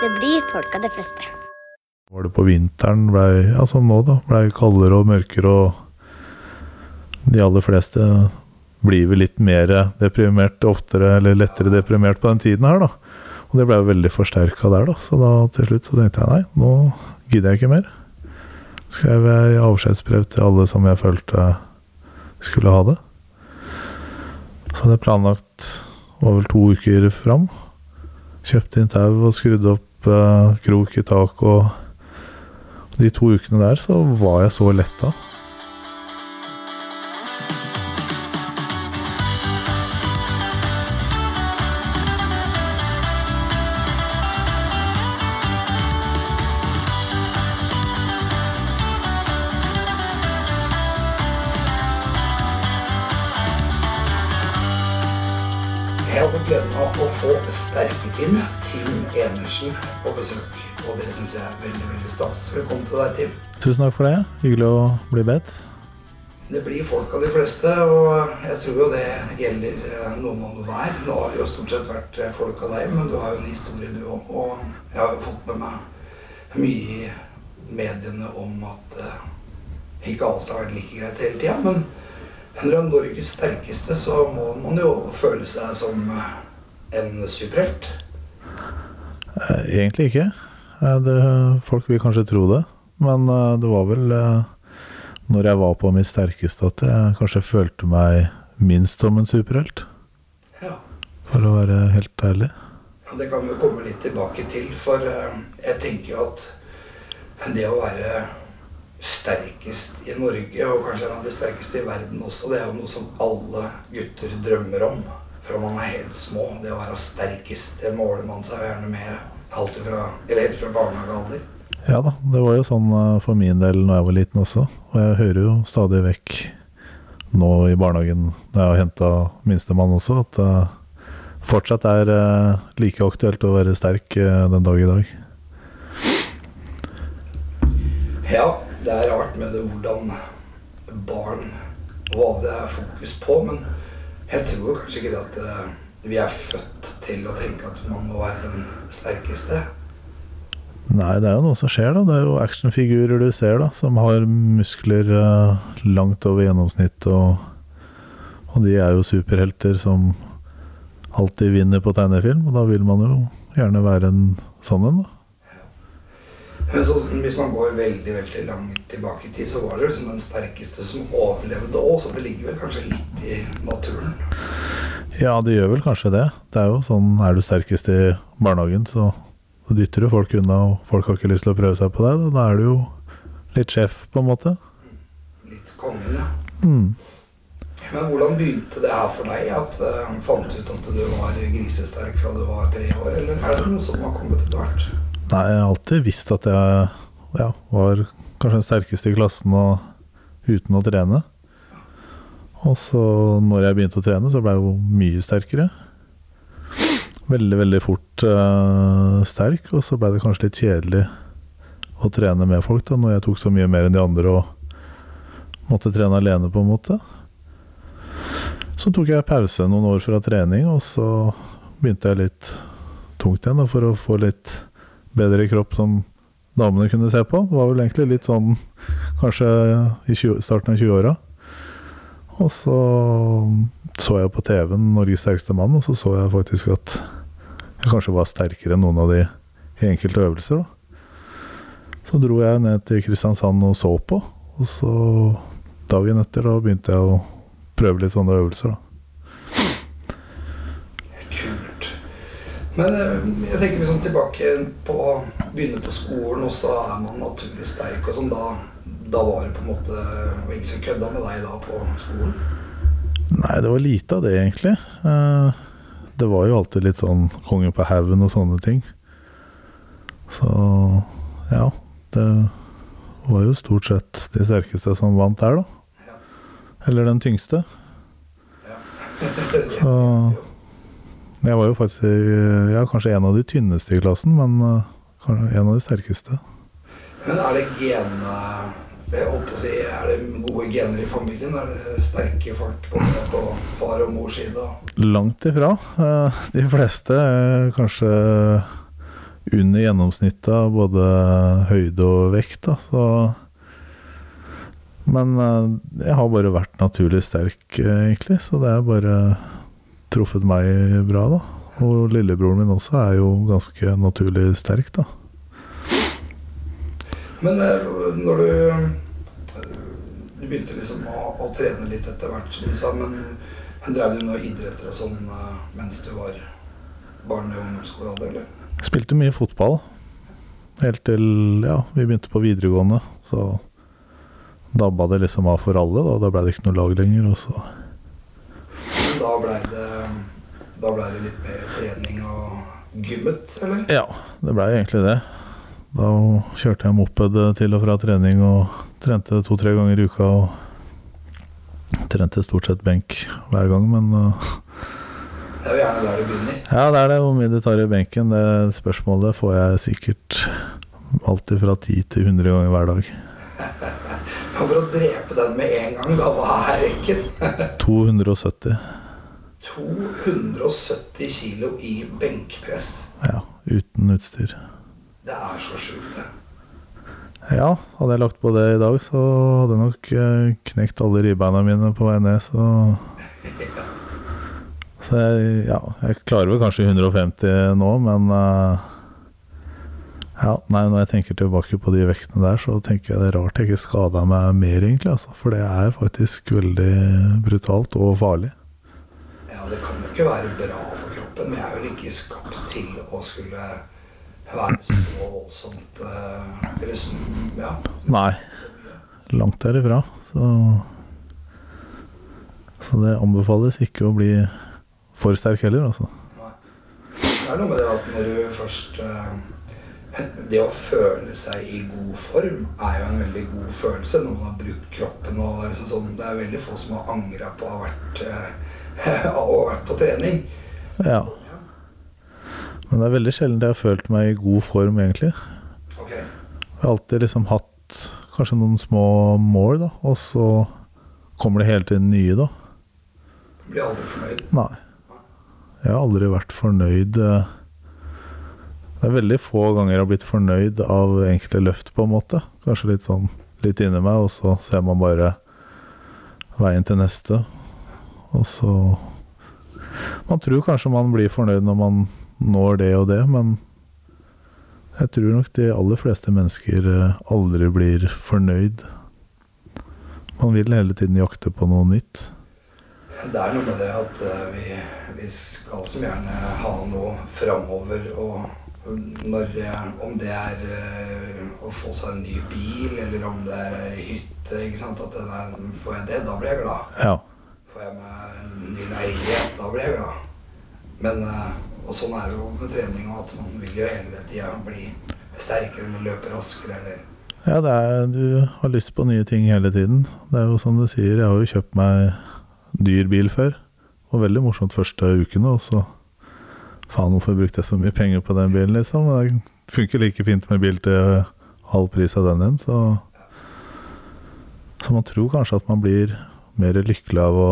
Det blir folk av de fleste. Var det på vinteren blei ja, som nå, da. Blei kaldere og mørkere, og de aller fleste blir vel litt mer deprimert oftere, eller lettere deprimert på den tiden her, da. Og det blei veldig forsterka der, da. Så da til slutt så tenkte jeg nei, nå gidder jeg ikke mer. Skrev jeg avskjedsbrev til alle som jeg følte skulle ha det. Så hadde jeg planlagt var vel to uker fram. Kjøpte inn tau og skrudde opp eh, krok i tak og De to ukene der så var jeg så letta. Få Sterke-Tim, Tim Enersen, på besøk. Og det syns jeg er veldig veldig stas. Velkommen til deg, Tim. Tusen takk for det. Hyggelig å bli bedt. Det blir folk av de fleste, og jeg tror jo det gjelder noen av hver. Nå har det jo stort sett vært eh, folk av deg, men du har jo en historie, du òg. Og jeg har jo fått med meg mye i mediene om at eh, ikke alt har vært like greit hele tida. Men når du er Norges sterkeste, så må man jo føle seg som eh, en superhelt. Eh, Egentlig ikke. Eh, Det, folk vil kanskje tro det, men eh, det var vel når jeg var på mitt sterkeste at jeg kanskje følte meg minst som en superhelt, Ja. for å være helt ærlig. Det kan vi komme litt tilbake til, for jeg tenker jo at det å være sterkest i Norge, og kanskje en av de sterkeste i verden også, det er jo noe som alle gutter drømmer om fra man er helt små. Det å være sterkest, det måler man seg gjerne med alt fra, eller helt fra barnehagealder. Ja da, det var jo sånn eh, for min del når jeg var liten også, og jeg hører jo stadig vekk nå i barnehagen når jeg har henta minstemann også, at det fortsatt er eh, like aktuelt å være sterk eh, den dag i dag. Ja, det er rart med det hvordan barn Hva det er fokus på. Men jeg tror kanskje ikke at uh, vi er født til å tenke at man må være den sterkeste. Nei, det er jo noe som skjer, da. Det er jo actionfigurer du ser, da, som har muskler uh, langt over gjennomsnitt, og, og de er jo superhelter som alltid vinner på tegnefilm, og da vil man jo gjerne være en sånn en, da. Men så, hvis man går veldig veldig langt tilbake i tid, så var det liksom den sterkeste som overlevde òg, så det ligger vel kanskje litt i naturen. Ja, det gjør vel kanskje det. Det er jo sånn, er du sterkest i barnehagen, så, så dytter du folk unna, og folk har ikke lyst til å prøve seg på deg. Da, da er du jo litt sjef, på en måte. Litt kongen, ja. Mm. Men hvordan begynte det her for deg? At uh, Fant du ut at du var grisesterk fra du var tre år, eller er det noe som har kommet etter hvert? Nei, jeg har alltid visst at jeg ja, var kanskje den sterkeste i klassen og uten å trene. Og så når jeg begynte å trene, så ble jeg jo mye sterkere. Veldig, veldig fort uh, sterk, og så ble det kanskje litt kjedelig å trene med folk da, når jeg tok så mye mer enn de andre og måtte trene alene, på en måte. Så tok jeg pause noen år fra trening, og så begynte jeg litt tungt igjen da, for å få litt bedre kropp som damene kunne se på. Det var vel egentlig litt sånn kanskje i 20, starten av 20-åra. Og så så jeg på TV-en 'Norges sterkeste mann', og så så jeg faktisk at jeg kanskje var sterkere enn noen av de i enkelte øvelser. da. Så dro jeg ned til Kristiansand og så på, og så dagen etter da begynte jeg å prøve litt sånne øvelser. da. Kult. Men eh, jeg tenker liksom tilbake på å Begynne på skolen, og så er man naturlig sterk. og sånn, Da, da var det på en måte var ingen som kødda med deg da på skolen? Nei, det var lite av det, egentlig. Eh, Det var jo alltid litt sånn konge på haugen og sånne ting. Så ja, det var jo stort sett de sterkeste som vant der, da. Ja. Eller den tyngste. Ja. Så jeg var jo faktisk ja, kanskje en av de tynneste i klassen, men eh, en av de sterkeste. Men er det gen å si, Er det gode gener i familien? Er det sterke folk både på far og mors side? Langt ifra. Eh, De fleste er kanskje under gjennomsnittet av både høyde og vekt, da, så Men eh, jeg har bare vært naturlig sterk, eh, egentlig, så det er bare truffet meg bra, da. Og lillebroren min også er jo ganske naturlig sterk, da. Men eh, når du eh, Du begynte liksom å, å trene litt etter hvert, som du sa, men drev du med idretter og sånn eh, mens du var barn og ungdomsskolealder, eller? Spilte mye fotball. Helt til ja, vi begynte på videregående. Så dabba det liksom av for alle. Da, da ble det ikke noe lag lenger. Og så Men da blei det ble det litt mer trening og gymmet, eller? Ja, det blei egentlig det. Da kjørte jeg moped til og fra trening og trente to-tre ganger i uka. Og trente stort sett benk hver gang, men uh, Det er jo gjerne der det begynner. Ja, det er det. Hvor mye du tar i benken, det spørsmålet får jeg sikkert alltid fra 10 til 100 ganger hver dag. For å drepe den med da, hva er rekken? 270. 270 kilo i benkpress. Ja, uten utstyr. Det er så sjukt, det. Ja, hadde jeg lagt på det i dag, så hadde jeg nok eh, knekt alle ribbeina mine på vei ned, så Så jeg, ja, jeg klarer vel kanskje 150 nå, men eh, ja, nei, når jeg tenker tilbake på de vektene der, så tenker jeg det er rart jeg ikke skada meg mer, egentlig. Altså, for det er faktisk veldig brutalt og farlig. Ja, det kan jo ikke være bra for kroppen, men jeg er jo ikke skapt til å skulle være så voldsomt eh, så- ja. Nei, langt derifra. Så, så det anbefales ikke å bli for sterk heller, altså. Det er noe med det at når du først eh, Det å føle seg i god form er jo en veldig god følelse når man har brukt kroppen. og Det er, liksom sånn, det er veldig få som har angra på å ha vært, eh, vært på trening. Ja. Men det er veldig sjelden jeg har følt meg i god form, egentlig. Okay. Jeg har alltid liksom hatt kanskje noen små mål, da, og så kommer det hele tiden nye, da. Blir aldri fornøyd. Nei. Jeg har aldri vært fornøyd eh, Det er veldig få ganger jeg har blitt fornøyd av enkelte løft, på en måte. Kanskje litt sånn litt inni meg, og så ser man bare veien til neste. Og så Man tror kanskje man blir fornøyd når man når det og det, men jeg tror nok de aller fleste mennesker eh, aldri blir fornøyd. Man vil hele tiden jakte på noe nytt. Det er noe med det at eh, vi, vi skal så gjerne ha noe framover. Og når, om det er eh, å få seg en ny bil, eller om det er hytte ikke sant? At det der, Får jeg det, da blir jeg glad. Ja. Får jeg meg en ny leilighet, da blir jeg glad. Men, eh, og sånn er det jo med trening, at man vil jo hele tida bli sterkere eller løpe raskere eller Ja, det er, du har lyst på nye ting hele tiden. Det er jo som du sier, jeg har jo kjøpt meg dyr bil før. Og veldig morsomt første ukene, og så Faen, hvorfor brukte jeg så mye penger på den bilen, liksom? Det funker like fint med bil til halv pris av den igjen, så Så man tror kanskje at man blir mer lykkelig av å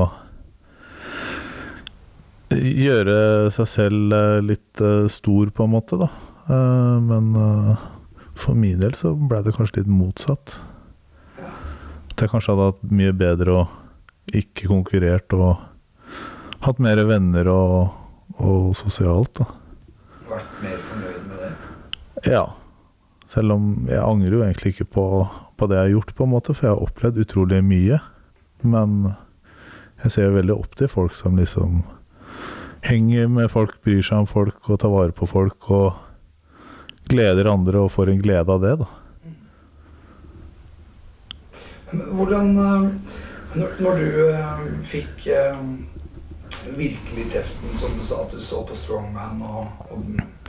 gjøre seg selv eh, litt eh, stor, på en måte, da. Eh, Men for min del så ble det kanskje litt motsatt. At jeg kanskje hadde hatt mye bedre og ikke konkurrert og hatt mer venner og, og sosialt, da. vært mer fornøyd med det. Ja. Selv om jeg angrer jo egentlig ikke på, på det jeg har gjort, på en måte, for jeg har opplevd utrolig mye. Men jeg ser jo veldig opp til folk som liksom henger med folk, bryr seg om folk og tar vare på folk og gleder andre og får en glede av det, da. Hvordan eh, Når, du eh, fikk eh, virkelig teften, som du sa at du så på Strongman, og, og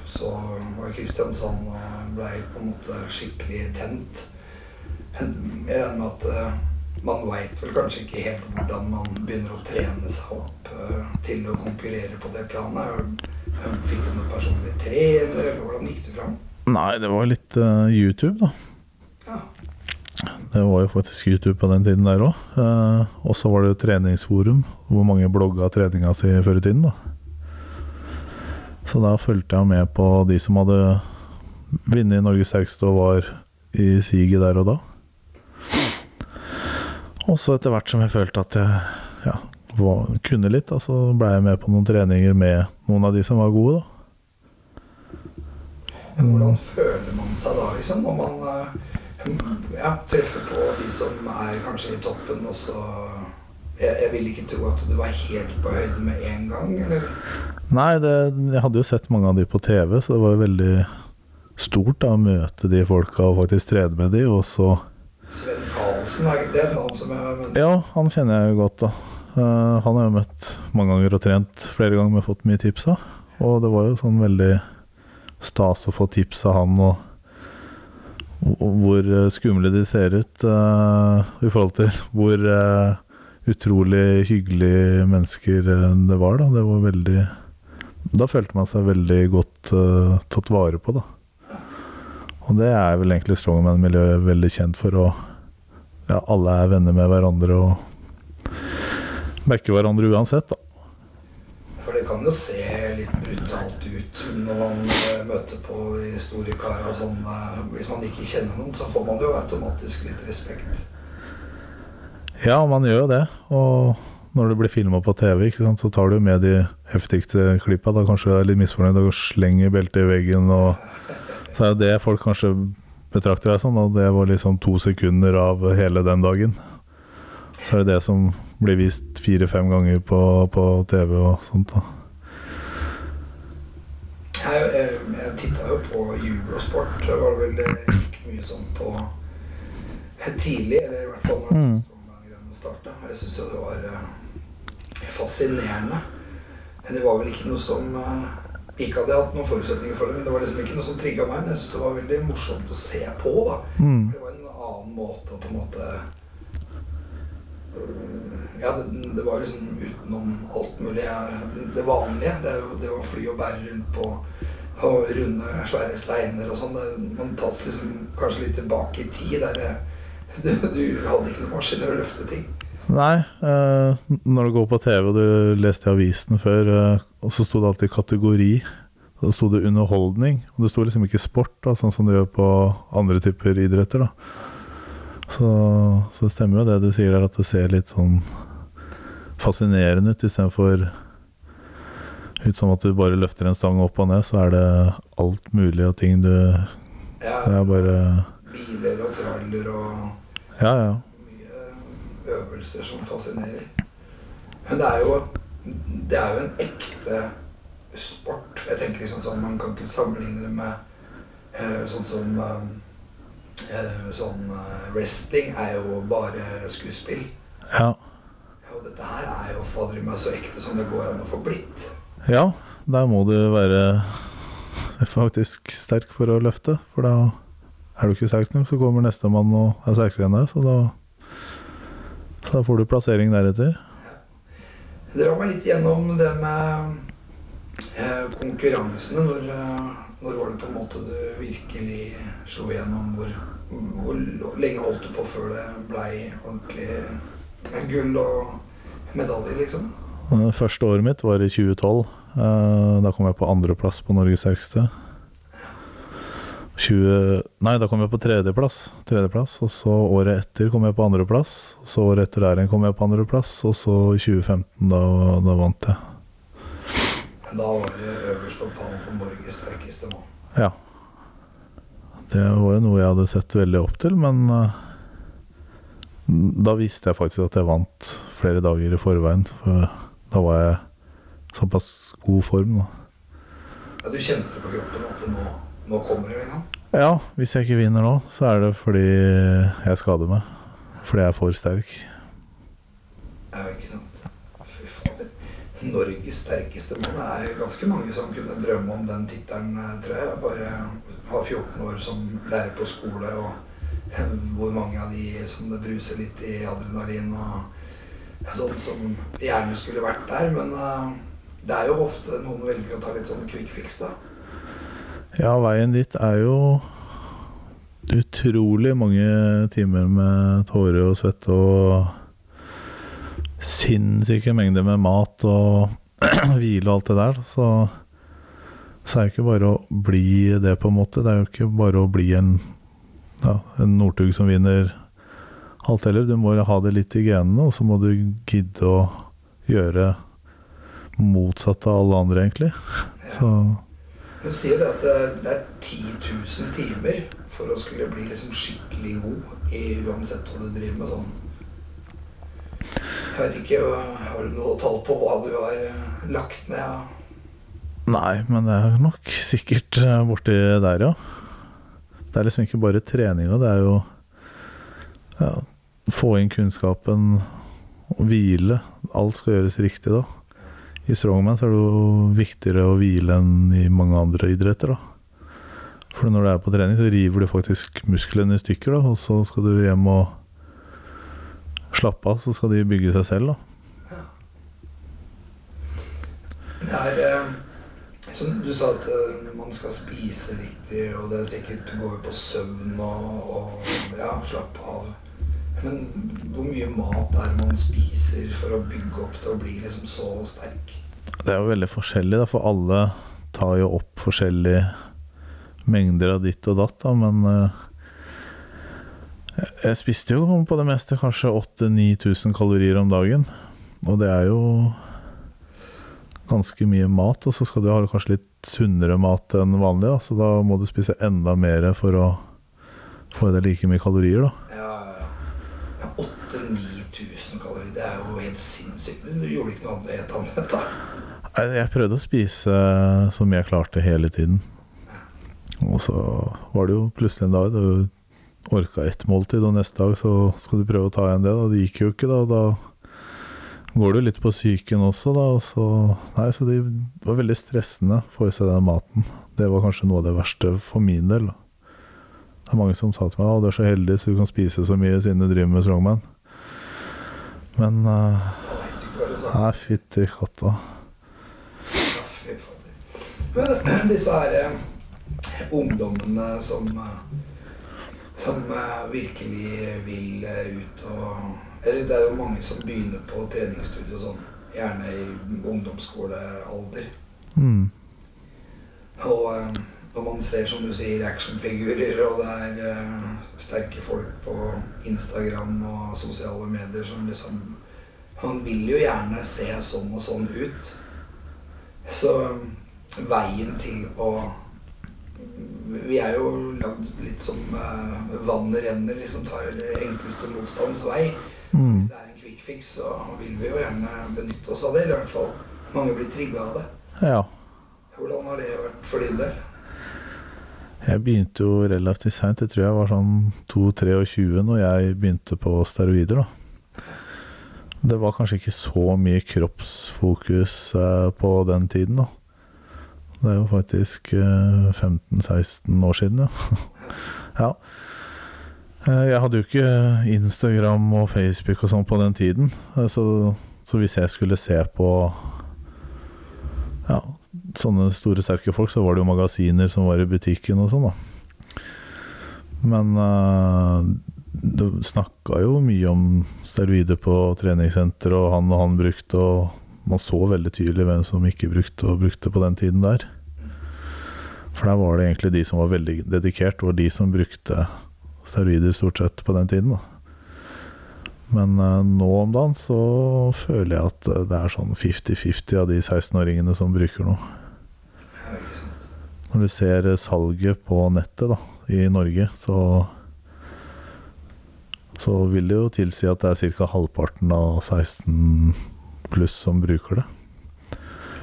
så var Kristiansand og blei på en måte skikkelig tent Jeg regner med at eh, man veit vel kanskje ikke helt hvordan man begynner å trene seg opp eh, til å konkurrere på det planet. Fikk du noen personlig trener, eller hvordan gikk du fram? Nei, det var litt uh, YouTube, da. Det var jo faktisk YouTube på den tiden der òg. og så var det jo treningsforum, hvor mange blogga treninga si før i tiden. da. Så da fulgte jeg med på de som hadde vunnet Norges sterkeste og var i siget der og da. Og så etter hvert som jeg følte at jeg ja, var, kunne litt, da, så blei jeg med på noen treninger med noen av de som var gode, da. Hvordan føler man seg da, liksom, når man eh, ja, treffer på de som er kanskje i toppen, og så jeg, jeg vil ikke tro at du var helt på høyde med en gang, eller? Nei, det, jeg hadde jo sett mange av de på TV, så det var jo veldig stort da, å møte de folka og faktisk trene med de, og så Sven Karlsen, er ikke det et navn som jeg har møtt? Ja, han kjenner jeg jo godt, da. Uh, han har jeg møtt mange ganger og trent flere ganger med fått mye tips av. Og det var jo sånn veldig stas å få tips av han, og hvor eh, skumle de ser ut eh, i forhold til hvor eh, utrolig hyggelige mennesker det var, da. Det var veldig Da følte man seg veldig godt tatt vare på, da. Og det er vel egentlig strongman-miljøet veldig kjent for. å ja, alle er venner med hverandre og backer hverandre uansett, da. For det kan jo se litt brutalt ut når man eh, møter på de store kara sånn eh, Hvis man ikke kjenner noen, så får man jo automatisk litt respekt. Ja, man gjør jo det. Og når det blir filma på TV, sant, så tar du med de heftigste klippa. Da kanskje du er litt misfornøyd og slenger beltet i veggen. Og så er det det folk kanskje betrakter deg som. Og det var liksom to sekunder av hele den dagen. Så er det det som blir vist fire-fem ganger på, på TV og sånt. da. Jeg, jeg, jeg titta jo på Eurosport. Det var vel eh, mye sånn på tidlig, eller i hvert fall når Mm. starta. Jeg syns jo det var eh, fascinerende. Men det var vel ikke noe som eh, Ikke hadde jeg hatt noen forutsetninger for det, men det var liksom ikke noe som trigga meg. Men jeg syns det var veldig morsomt å se på. da. Mm. Det var en annen måte å på en måte Ja, det, det var liksom utenom alt mulig. Det vanlige. Det, det å fly og bære rundt på, på runde, svære steiner og sånn. Man tas liksom kanskje litt tilbake i tid. der du, du hadde ikke noen maskiner å løfte ting. Nei, eh, når du går på TV og du leste i avisen før, eh, og så sto det alltid kategori. Da sto det underholdning, og det sto liksom ikke sport, da, sånn som det gjør på andre typer idretter. da. Så, så det stemmer jo det du sier der, at det ser litt sånn fascinerende ut, istedenfor ut som at du bare løfter en stang opp og ned, så er det alt mulig og ting du Ja, Det er bare Biler og traller og Ja, ja. mye øvelser som fascinerer. Men det er jo Det er jo en ekte sport. Jeg tenker liksom sånn Man kan ikke sammenligne det med eh, sånn som eh, eh, Sånn wrestling er jo bare skuespill. Ja, dette her er jo fader meg så ekte som det går an å få blitt. ja der må du være faktisk sterk for å løfte, for da er du ikke sterk nok, så kommer nestemann og er sterkere enn deg, så da, så da får du plassering deretter. Dra meg litt gjennom det med eh, konkurransene. Når, eh, når var det på en måte du virkelig slo igjennom? Hvor, hvor lenge holdt du på før det blei ordentlig gull og medaljer, liksom? Det første året mitt var i 2012. Eh, Da kom jeg på andreplass på Norges sterkeste. 20, nei, da kom jeg på tredjeplass. tredjeplass. Og så året etter kom jeg på andreplass. Så året etter der igjen kom jeg på andreplass. Og så i 2015, da, da vant jeg. Da var det øverst på pallen på Norges sterkeste mann. Ja. Det var jo noe jeg hadde sett veldig opp til, men eh, da visste jeg faktisk at jeg vant flere dager i forveien. For da var jeg i såpass god form. da. Ja, du kjente det på kroppen at det nå, nå kommer det, liksom? Ja, hvis jeg ikke vinner nå, så er det fordi jeg skader meg. Fordi jeg er for sterk. Ja, ikke sant? Fy fader. Norges sterkeste mann er jo ganske mange som kunne drømme om den tittelen, eh, tror jeg. Bare ha 14 år som lærer på skole, og hvor mange av de som det bruser litt i adrenalin og sånn som gjerne skulle vært der. Men eh, det er jo ofte noen velger å ta litt sånn quick fix, da. Ja, veien dit er jo utrolig mange timer med tårer og svette og sinnssyke mengder med mat og hvile og alt det der. Så Så er det ikke bare å bli det, på en måte. Det er jo ikke bare å bli en, ja, en Northug som vinner alt heller. Du må ha det litt i genene, og så må du gidde å gjøre motsatt av alle andre, egentlig. Så Hun sier at det- det er 10 000 timer for å skulle bli liksom skikkelig god i uansett hva du driver med. sånn. Jeg vet ikke, Har du noe tall på hva du har eh, lagt ned? Nei, men det er nok sikkert eh, borti der, ja. Det er liksom ikke bare treninga, det er jo ja, få inn kunnskapen, og hvile. Alt skal gjøres riktig, da. I strongman så er det jo viktigere å hvile enn i mange andre idretter, da. For når du er på trening, så river du faktisk musklene i stykker, da, og så skal du hjem og slappe av, så skal de bygge seg selv, da. Det er eh, som Du sa at man skal spise riktig, og det er sikkert går på søvn og, og ja, slappe av. Men hvor mye mat er det man spiser for å bygge opp til å bli liksom så sterk? Det er jo veldig forskjellig, da, for alle tar jo opp forskjellige mengder av ditt og datt, da, men eh, Jeg spiste jo på det meste kanskje 8000-9000 kalorier om dagen, og det er jo ganske mye mat, og så skal du ha kanskje litt sunnere mat enn vanlig, da, så da må du spise enda mer for å få i deg like mye kalorier, da. Ja, ja. 8000-9000 kalorier, det er jo helt sinnssykt. Men du gjorde ikke noe annet ete annet, da? Jeg, prøvde å spise så mye jeg klarte hele tiden. Og så var det jo plutselig en dag du orka ett måltid, og neste dag så skal du prøve å ta igjen det. Da. Det gikk jo ikke, da. Da går du litt på psyken også, da. Og så, nei, så det var veldig stressende å få i seg den maten. Det var kanskje noe av det verste for min del. Da. Det er mange som sa til meg at du er så heldig så du kan spise så mye siden du driver med strongman. Men uh, nei, fytti katta. Men disse her eh, ungdommene som, eh, som virkelig vil ut og Eller det er jo mange som begynner på treningsstudio sånn, gjerne i ungdomsskolealder. Mm. Og eh, når man ser, som du sier, actionfigurer, og det er uh, sterke folk på Instagram og sosiale medier som liksom Man vil jo gjerne se sånn og sånn ut. Så eh, veien til å Vi er jo lagd litt som uh, vannet renner, liksom tar enkleste motstands vei. Mm. Hvis det er en quick fix, så vil vi jo gjerne benytte oss av det. Eller i hvert fall mange blir trigga av det. Ja. Hvordan har det vært for din del? Jeg begynte jo relativt seint. Jeg tror jeg var sånn 2-23 når jeg begynte på steroider. da. Det var kanskje ikke så mye kroppsfokus eh, på den tiden, da. Det er jo faktisk eh, 15-16 år siden, ja. ja. Eh, Jeg hadde jo ikke Instagram og Facebook og sånn på den tiden, eh, så, så hvis jeg skulle se på ja, sånne store, sterke folk, så var det jo magasiner som var i butikken og sånn, da. Men uh, det snakka jo mye om steroider på treningssenter, og han og han brukte, og man så veldig tydelig hvem som ikke brukte og brukte på den tiden der. For der var det egentlig de som var veldig dedikert, var de som brukte steroider stort sett på den tiden, da. Men eh, nå om dagen så føler jeg at eh, det er sånn 50-50 av de 16-åringene som bruker noe. Når du ser salget på nettet da, i Norge, så så vil det jo tilsi at det er ca. halvparten av 16 pluss som bruker det.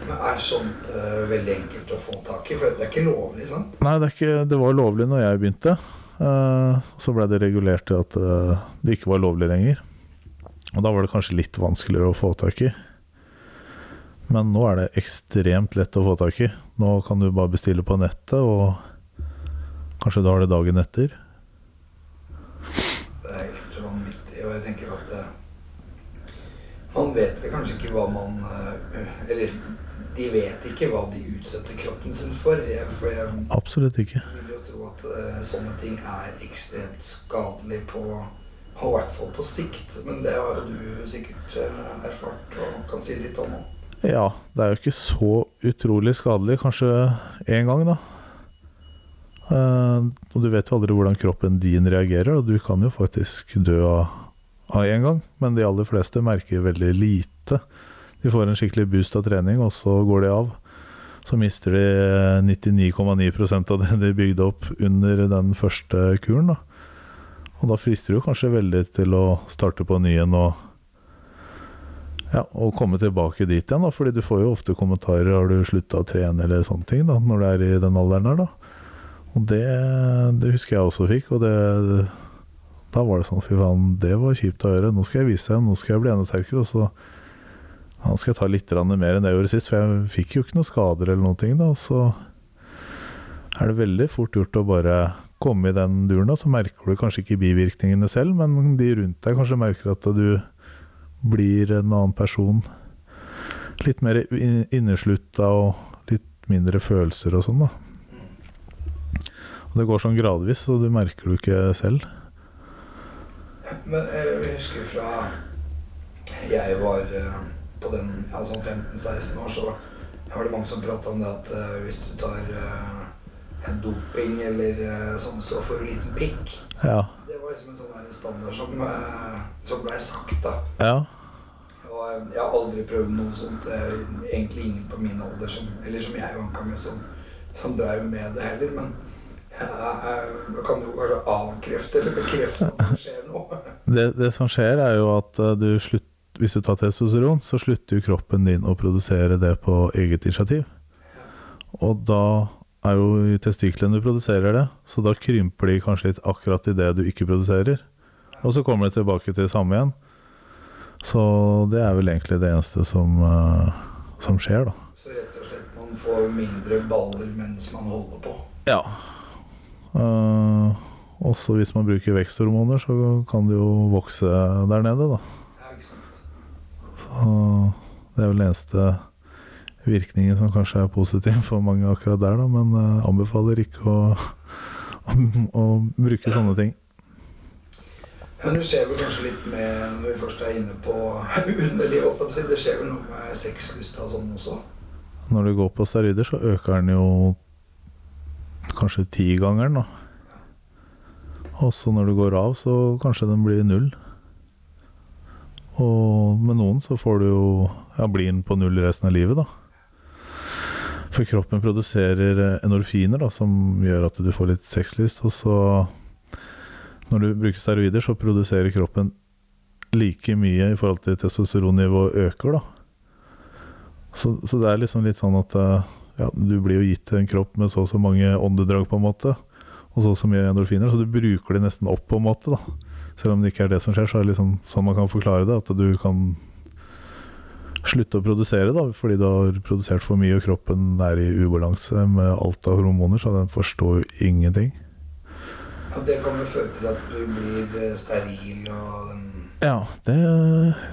Men er sånt uh, veldig enkelt å få tak i? For det er ikke lovlig, sant? Nei, det, ikke, det var lovlig når jeg begynte. Uh, så ble det regulert til at uh, det ikke var lovlig lenger. Og da var det kanskje litt vanskeligere å få tak i. Men nå er det ekstremt lett å få tak i. Nå kan du bare bestille på nettet, og kanskje du har det dagen etter. Det er helt vanvittig. Og jeg tenker at eh, man vet vel kanskje ikke hva man eh, Eller de vet ikke hva de utsetter kroppen sin for. Jeg, for jeg Absolutt ikke. vil jo tro at eh, sånne ting er ekstremt skadelig på i hvert fall på sikt. Men det har du sikkert eh, erfart og kan si litt om. Ja, det er jo ikke så utrolig skadelig, kanskje én gang, da. Og du vet jo aldri hvordan kroppen din reagerer, og du kan jo faktisk dø av av én gang, men de aller fleste merker veldig lite. De får en skikkelig boost av trening, og så går de av. Så mister de 99,9% av det de bygde opp under den første kuren. Da. Og da frister det kanskje veldig til å starte på ny igjen og, ja, og komme tilbake dit igjen. Da. Fordi du får jo ofte kommentarer 'har du slutta å trene' eller sånne ting da, når du er i den alderen her. da. Og det, det husker jeg også fikk. og det da var det sånn fy faen, det var kjipt å høre. Nå skal jeg vise dem, nå skal jeg bli enda. Og så nå skal jeg ta litt mer enn det jeg gjorde sist, for jeg fikk jo ikke noen skader eller noen ting. da, så er det veldig fort gjort å bare komme i den duren, da, så merker du kanskje ikke bivirkningene selv, men de rundt deg kanskje merker at du blir en annen person. Litt mer inneslutta og litt mindre følelser og sånn, da. Og det går sånn gradvis, og du merker det ikke selv. Men eh, jeg husker fra jeg var eh, på den ja, sånn 15-16 år, så var det mange som prata om det at uh, hvis du tar doping eller sånn, så får du liten pikk. Ja. Det var liksom en sånn standard som, som blei sagt, da. Ja. Og jeg har aldri prøvd noe sånt. egentlig ingen på min alder som, eller som jeg vanka med, som, som drev med det heller. Men jeg kan du kanskje avkrefte eller bekrefte at det skjer noe. Det, det som skjer, er jo at eh, du slutt, hvis du tar testosteron, så slutter jo kroppen din å produsere det på eget initiativ. Og da er jo i testiklene du produserer det, så da krymper de kanskje litt akkurat i det du ikke produserer. Og så kommer det tilbake til det samme igjen. Så det er vel egentlig det eneste som, som skjer, da. Så rett og slett man får mindre baller mens man holder på? Ja. Uh, også hvis man bruker veksthormoner, så kan det jo vokse der nede, da. Så det er vel den eneste virkningen som kanskje er positiv for mange akkurat der, da, men uh, anbefaler ikke å, å, å, bruke sånne ting. Men det skjer vel kanskje litt med, når vi først er inne på underlivet, det skjer vel noe med sexlysta og sånn også? Når du går på steroider, så øker den jo kanskje tigangeren, da. Og så når du går av, så kanskje den blir null. Og med noen så får du jo Ja, blir den på null resten av livet, da. For kroppen produserer enorfiner, da, som gjør at du får litt sexlyst. Og så, når du bruker steroider, så produserer kroppen like mye i forhold til testosteronnivået øker, da. Så, så, det er liksom litt sånn at eh, ja, du blir jo gitt en kropp med så og så mange åndedrag, på en måte, og så og så mye endorfiner, så du bruker det nesten opp, på en måte. da. Selv om det ikke er det som skjer, så er det liksom sånn man kan forklare det. At du kan slutte å produsere da, fordi du har produsert for mye, og kroppen er i ubalanse med alt av hormoner, så den forstår jo ingenting. Og det kan jo føre til at du blir steril og den ja, det,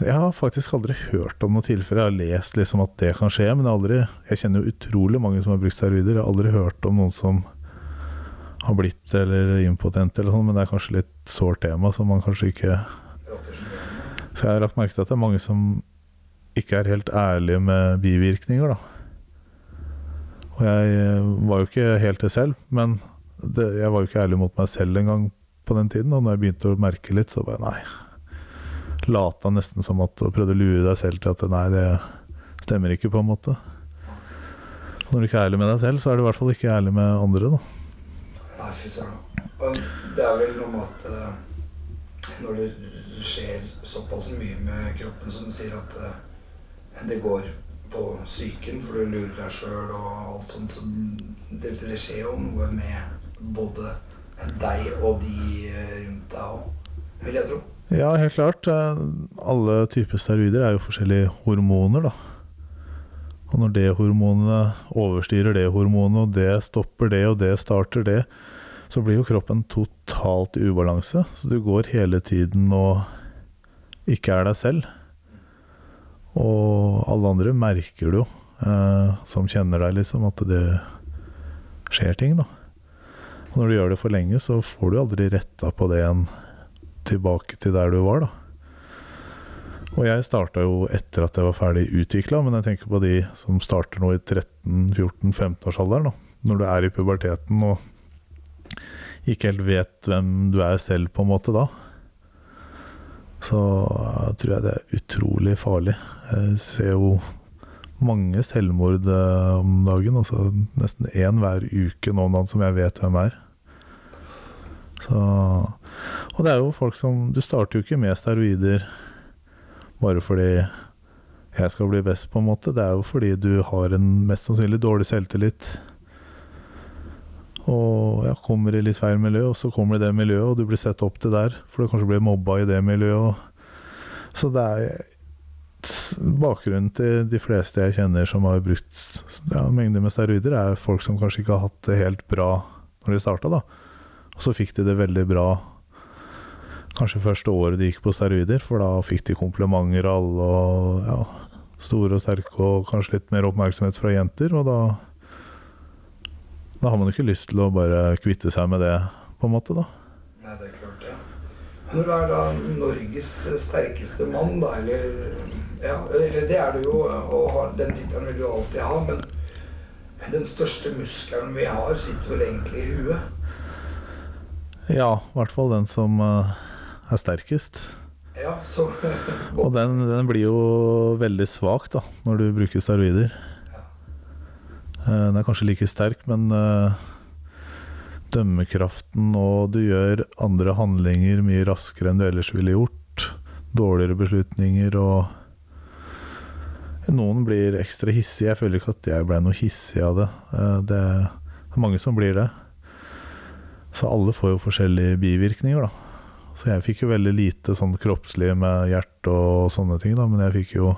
jeg har faktisk aldri hørt om noe tilfelle. Jeg har lest liksom at det kan skje, men jeg, aldri, jeg kjenner jo utrolig mange som har brukt steroider. Jeg har aldri hørt om noen som har blitt eller impotent eller sånn, men det er kanskje litt sårt tema som man kanskje ikke For jeg har lagt merke til at det er mange som ikke er helt ærlige med bivirkninger, da. Og jeg var jo ikke helt det selv, men det, jeg var jo ikke ærlig mot meg selv engang på den tiden. Og når jeg begynte å merke litt, så bare nei, lata nesten som at og prøvde å lure deg selv til at nei, det stemmer ikke, på en måte. Når du ikke er ærlig med deg selv, så er du i hvert fall ikke ærlig med andre, da. Nei, fy søren. Det er vel noe med at uh, når det skjer såpass mye med kroppen som du sier, at uh, det går på psyken, for du lurer deg sjøl og alt sånt, så det, det skjer jo noe med både deg og de eh, rundt deg òg, vil jeg tro. Ja, helt klart. Eh, alle typer steroider er jo forskjellige hormoner, da. Og når det hormonet overstyrer det hormonet, og det stopper det, og det starter det, så blir jo kroppen totalt i ubalanse. Så du går hele tiden og ikke er deg selv. Og alle andre merker det jo, eh, som kjenner deg, liksom, at det skjer ting, da. Og når du gjør det for lenge, så får du aldri retta på det igjen tilbake til der du var, da. Og jeg starta jo etter at jeg var ferdig utvikla, men jeg tenker på de som starter nå i 13-14-15-årsalderen. Når du er i puberteten og ikke helt vet hvem du er selv, på en måte da. Så tror jeg det er utrolig farlig. Jeg ser jo mange selvmord eh, om dagen. Altså nesten én hver uke nå om dagen som jeg vet hvem er. Så, og det er jo folk som Du starter jo ikke med steroider bare fordi jeg skal bli best, på en måte. Det er jo fordi du har en mest sannsynlig dårlig selvtillit. Og jeg kommer i litt feil miljø, og så kommer du i det miljøet, og du blir sett opp til der. For du kanskje blir mobba i det miljøet. Så det er bakgrunnen til de fleste jeg kjenner som har brukt ja, mengder med steroider, er folk som kanskje ikke har hatt det helt bra når de starta, da. Og så fikk de det veldig bra kanskje første året de gikk på steroider, for da fikk de komplimenter av alle, og ja, store og sterke, og kanskje litt mer oppmerksomhet fra jenter, og da Da har man jo ikke lyst til å bare kvitte seg med det, på en måte, da. Nei, det er klart, ja. Når du er da Norges sterkeste mann, da, eller Ja, eller det er du jo, og har, den tittelen vil du alltid ha, men den største muskelen vi har, sitter vel egentlig i huet? Ja, i hvert fall den som uh, er sterkest. Ja, så Og den, den, blir jo veldig svak da, når du bruker steroider. Ja. Eh, den er kanskje like sterk, men uh, dømmekraften og du gjør andre handlinger mye raskere enn du ellers ville gjort. Dårligere beslutninger og Noen blir ekstra hissige. Jeg føler ikke at jeg ble noe hissig av det. Uh, det er mange som blir det. Så alle får jo forskjellige bivirkninger, da. Så jeg fikk jo veldig lite sånn kroppslig med hjerte og sånne ting, da, men jeg fikk jo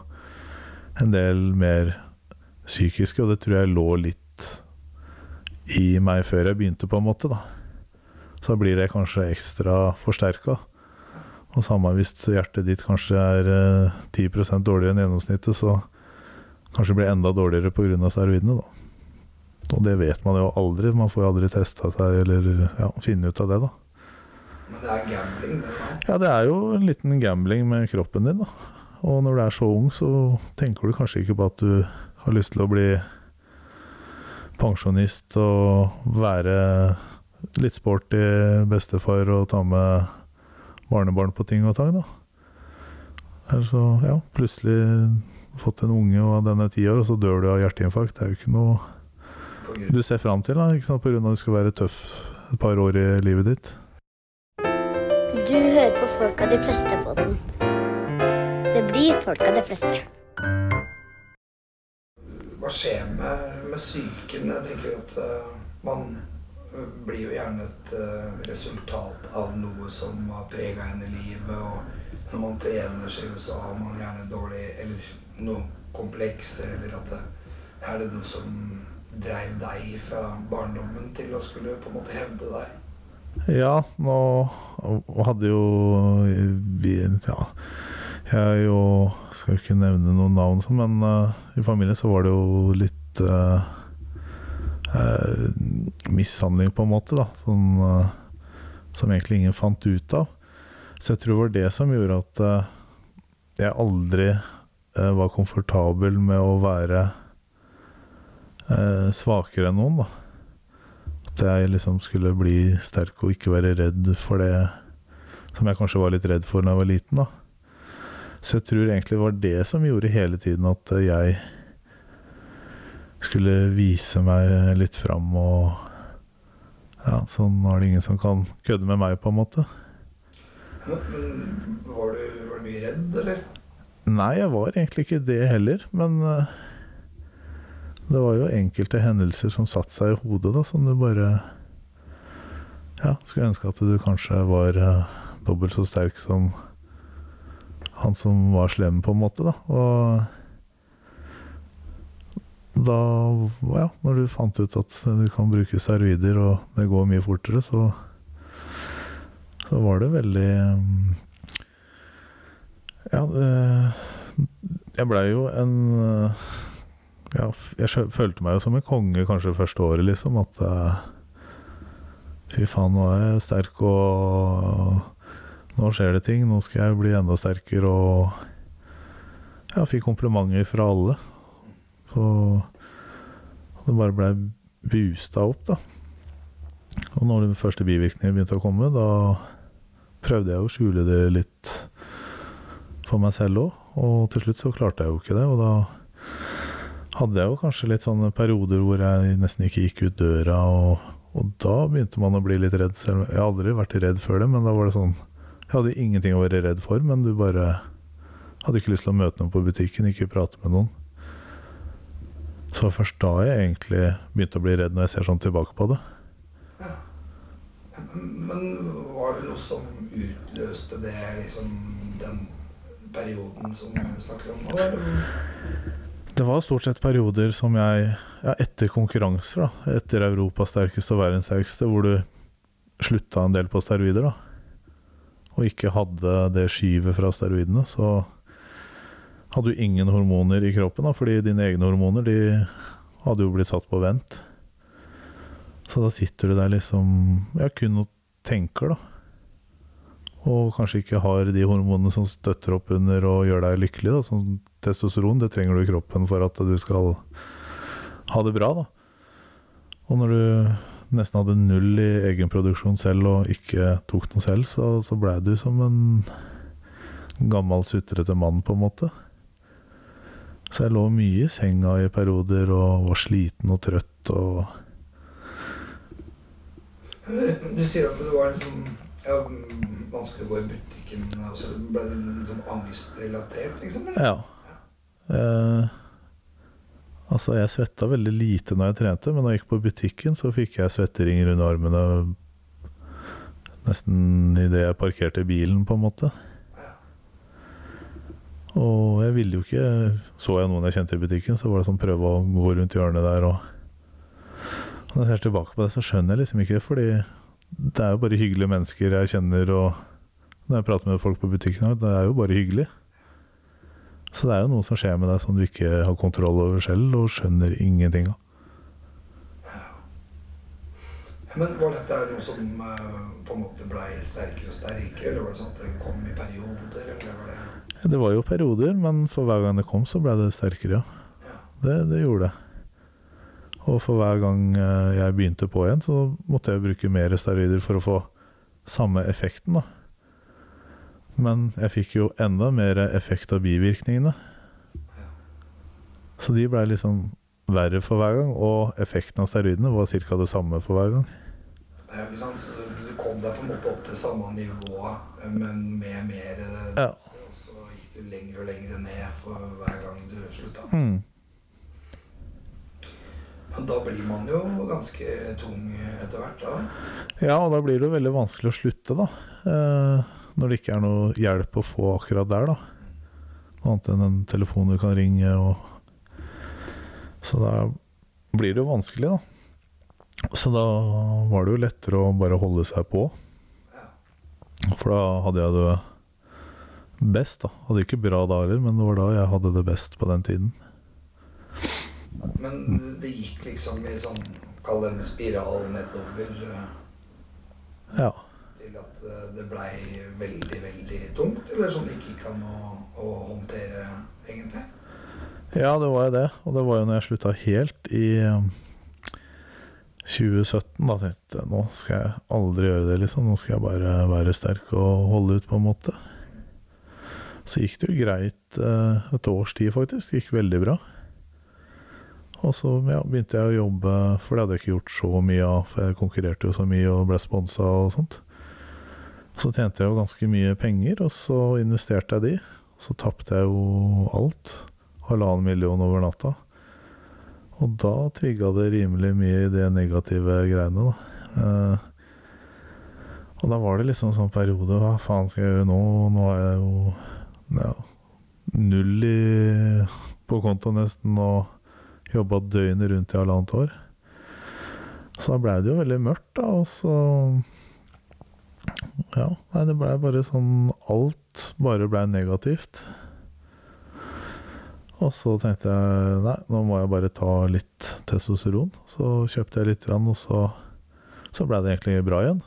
en del mer psykiske, og det tror jeg lå litt i meg før jeg begynte, på en måte, da. Så da blir det kanskje ekstra forsterka. Og samme hvis hjertet ditt kanskje er 10 eh, dårligere enn gjennomsnittet, så kanskje det blir enda dårligere pga. steroidene, da. Og det vet man jo aldri. Man får jo aldri testa seg eller ja, finne ut av det, da. Men det er gambling, det da? Ja, det er jo en liten gambling med kroppen din, da. Og når du er så ung, så tenker du kanskje ikke på at du har lyst til å bli pensjonist og være litt sporty bestefar og ta med barnebarn på ting og tang, da. Eller så, ja, plutselig fått en unge og den er ti år, og så dør du av hjerteinfarkt. Det er jo ikke noe du ser fram til, da, ikke sant, på grunn av at du skal være tøff et par år i livet ditt. Folk av de fleste på den. Det blir Folk av de fleste. Hva skjer med, med psyken? Jeg tenker at uh, man blir jo gjerne et uh, resultat av noe som har prega en i livet. Og når man trener seg, så har man gjerne dårlig Eller noe komplekser, eller at det, er det noe som dreiv deg fra barndommen til å skulle på en måte hevde deg? Ja, nå hadde jo Ja, jeg jo Skal ikke nevne noen navn, men uh, i familien så var det jo litt uh, uh, mishandling, på en måte, da. Sånn, som egentlig ingen fant ut av. Så jeg tror det var det som gjorde at jeg aldri var komfortabel med å være svakere enn noen, da. At jeg liksom skulle bli sterk og ikke være redd for det som jeg kanskje var litt redd for da jeg var liten. da. Så jeg tror egentlig det var det som gjorde hele tiden at jeg skulle vise meg litt fram og Ja, sånn er det ingen som kan kødde med meg, på en måte. Men, men var, du, var, du, mye redd, eller? Nei, jeg var egentlig ikke det heller. Men uh, det var jo enkelte hendelser som satte seg i hodet, da, som du bare Ja, skulle ønske at du kanskje var uh, dobbelt så sterk som han som var slem, på en måte, da. Og da Ja, når du fant ut at du kan bruke steroider, og det går mye fortere, så så var det veldig Ja, det, jeg blei jo en ja, jeg følte meg jo som en konge kanskje første året, liksom. At uh, fy faen, nå er jeg sterk, og nå skjer det ting. Nå skal jeg bli enda sterkere, og jeg fikk komplimenter fra alle. Så det bare blei boosta opp, da. Og når de første bivirkningene begynte å komme, da prøvde jeg å skjule det litt for meg selv òg. Og til slutt så klarte jeg jo ikke det. Og da hadde jeg jo kanskje litt sånne perioder hvor jeg nesten ikke gikk ut døra. Og, og da begynte man å bli litt redd selv. Jeg har aldri vært redd før det, men da var det sånn Jeg hadde ingenting å være redd for, men du bare hadde ikke lyst til å møte noen på butikken, ikke prate med noen. Så først da jeg egentlig begynte å bli redd, når jeg ser sånn tilbake på det. Ja. Men var det noe som utløste det, liksom den perioden som du snakker om nå? Det var stort sett perioder som jeg Ja, etter konkurranser, da. Etter Europas sterkeste og verdens sterkeste, hvor du slutta en del på steroider, da. Og ikke hadde det skyvet fra steroidene, så hadde du ingen hormoner i kroppen, da, fordi dine egne hormoner de hadde jo blitt satt på vent. Så da sitter du der liksom Ja, kun og tenker, da. Og kanskje ikke har de hormonene som støtter opp under og gjør deg lykkelig. Da. Som testosteron, det trenger du i kroppen for at du skal ha det bra. Da. Og når du nesten hadde null i egenproduksjon selv og ikke tok noe selv, så, så blei du som en gammel, sutrete mann, på en måte. Så jeg lå mye i senga i perioder og var sliten og trøtt og Du sier at det var liksom ja, vanskelig å gå i butikken. Altså, ble det liksom angstrelatert, liksom? Eller? Ja. Eh, altså, jeg svetta veldig lite når jeg trente, men når jeg gikk på butikken, så fikk jeg svetteringer under armene nesten idet jeg parkerte bilen, på en måte. Og jeg ville jo ikke Så jeg noen jeg kjente i butikken, så var det sånn prøve å gå rundt hjørnet der og Når jeg ser tilbake på det, så skjønner jeg liksom ikke fordi det er jo bare hyggelige mennesker jeg kjenner, og når jeg prater med folk på butikken, det er jo bare hyggelig. Så det er jo noe som skjer med deg som du ikke har kontroll over selv, og skjønner ingenting av. Men var dette noe som eh, på en måte blei sterkere og sterkere, eller var det sånn at det kom i perioder, eller var det Det var jo perioder, men for hver gang det kom, så ble det sterkere, ja. Ja. Det, det gjorde det. Og for hver gang eh, jeg begynte på igjen, så måtte jeg bruke mer steroider for å få samme effekten, da. Men jeg fikk jo enda mer effekt av bivirkningene. Så de blei liksom verre for hver gang, og effekten av steroidene var ca. det samme for hver gang. Ja, ikke sant? Så du, du kom deg på en måte opp til samme nivå, men med mer eh, Ja. Så gikk du lenger og lenger ned for hver gang du slutta. Mm. Da blir man jo ganske tung etter hvert, da. Ja, og da blir det jo veldig vanskelig å slutte, da. Eh, når det ikke er noe hjelp å få akkurat der, da. Noe annet enn en telefon du kan ringe og Så da blir det jo vanskelig, da. Så da var det jo lettere å bare holde seg på. For da hadde jeg det best, da. Hadde ikke bra da heller, men det var da jeg hadde det best på den tiden. Men det gikk liksom i sånn Kall det en spiral nedover eh, Ja. til at eh, det blei veldig, veldig tungt? Eller sånn det ikke gikk an å, å håndtere, egentlig? Ja, det var jo det. Og det var jo når jeg slutta helt i um, 2017. Da tenkte jeg nå skal jeg aldri gjøre det, liksom. Nå skal jeg bare være sterk og holde ut, på en måte. Så gikk det jo greit eh, et års tid, faktisk. Det gikk veldig bra. Og så ja, begynte jeg å jobbe, for det hadde jeg ikke gjort så mye av, for jeg konkurrerte jo så mye og ble sponsa og sånt. Så tjente jeg jo ganske mye penger, og så investerte jeg de. Så tapte jeg jo alt halvannen million over natta. Og da trigga det rimelig mye i de negative greiene, da. Eh, og da var det liksom en sånn periode Hva faen skal jeg gjøre nå? Nå har jeg jo ja, null i, på konto nesten, og jobba døgnet rundt i halvannet år. Så da blei det jo veldig mørkt, da, og så Ja, nei, det blei bare sånn Alt bare blei negativt. Og så tenkte jeg nei, nå må jeg bare ta litt testosteron. Så kjøpte jeg litt, og så, så blei det egentlig bra igjen.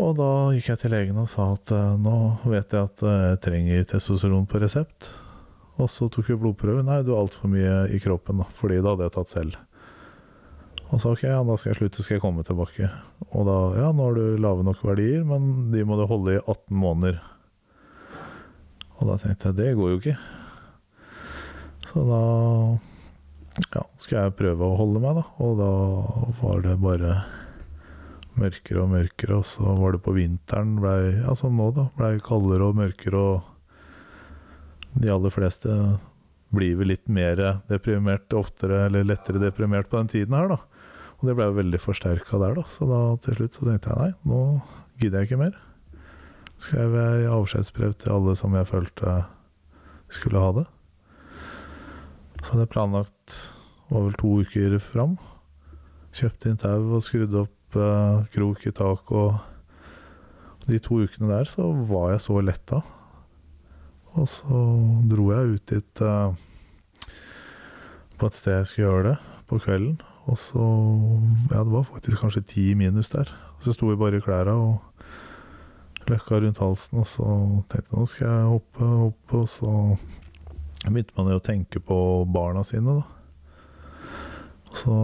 Og da gikk jeg til legen og sa at eh, nå vet jeg at eh, jeg trenger testosteron på resept. Og så tok vi blodprøve. Nei, du har altfor mye i kroppen, da, fordi det hadde jeg tatt selv. Og så ok, ja, da skal jeg slutte, skal jeg komme tilbake. Og da, ja, nå har du lave nok verdier, men de må du holde i 18 måneder. Og da tenkte jeg, det går jo ikke. Så da ja, skal jeg prøve å holde meg, da. Og da var det bare mørkere og mørkere, og så var det på vinteren, blei, ja, som nå, da, blei kaldere og mørkere, og de aller fleste blir vel litt mer deprimert oftere, eller lettere deprimert på den tiden her, da. Og det ble jo veldig forsterka der, da. Så da til slutt så tenkte jeg nei, nå gidder jeg ikke mer. Skrev jeg avskjedsbrev til alle som jeg følte skulle ha det. Så hadde jeg planlagt var vel to uker fram. Kjøpte inn tau og skrudde opp eh, krok i tak og De to ukene der så var jeg så letta. Og så dro jeg ut dit uh, på et sted jeg skulle gjøre det, på kvelden. Og så Ja, det var faktisk kanskje ti minus der. Så sto vi bare i klærne og løkka rundt halsen, og så tenkte jeg nå skal jeg hoppe, hoppe, og så begynte man jo å tenke på barna sine, da. Og så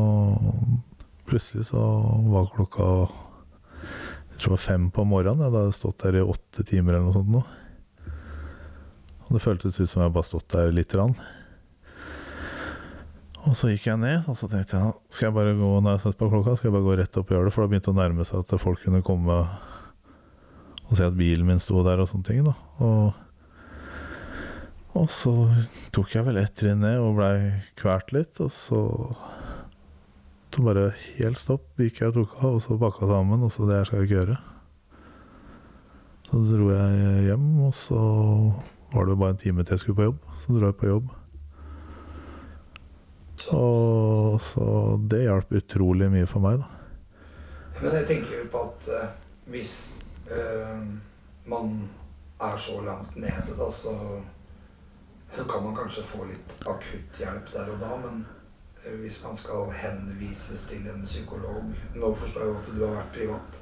plutselig så var klokka jeg tror det var fem på morgenen. Jeg hadde stått der i åtte timer eller noe sånt nå. Og det føltes ut som jeg bare stått der lite grann. Og så gikk jeg ned, og så tenkte jeg skal jeg bare gå når jeg setter på klokka, skal jeg bare gå rett opp og gjøre det, for da begynte å nærme seg at folk kunne komme og se at bilen min sto der og sånne ting. da. Og, og så tok jeg vel ett trinn ned og blei kvalt litt, og så så bare helt stopp gikk jeg og tok av, og så pakka sammen, og så det her skal jeg ikke gjøre. Så dro jeg hjem, og så var det bare en time til jeg skulle på jobb. Så drar jeg på jobb. Og så det hjalp utrolig mye for meg, da. Men jeg tenker jo på at uh, hvis uh, man er så langt nede, da, så, så kan man kanskje få litt akutt hjelp der og da. Men eh, hvis man skal henvises til en psykolog Nå forstår jeg jo at du har vært privat.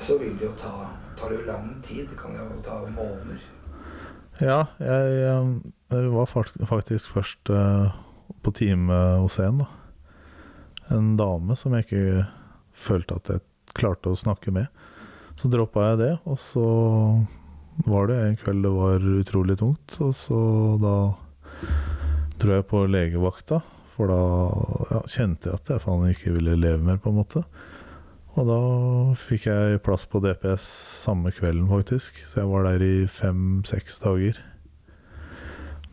Så vil det jo ta tar det jo lang tid. Det kan jo ta måneder. Ja, jeg, jeg var faktisk først eh, på time hos en, da. En dame som jeg ikke følte at jeg klarte å snakke med. Så droppa jeg det, og så var det en kveld det var utrolig tungt, og så da dro jeg på legevakta, for da ja, kjente jeg at jeg faen ikke ville leve mer, på en måte. Og da fikk jeg plass på DPS samme kvelden, faktisk. Så jeg var der i fem-seks dager.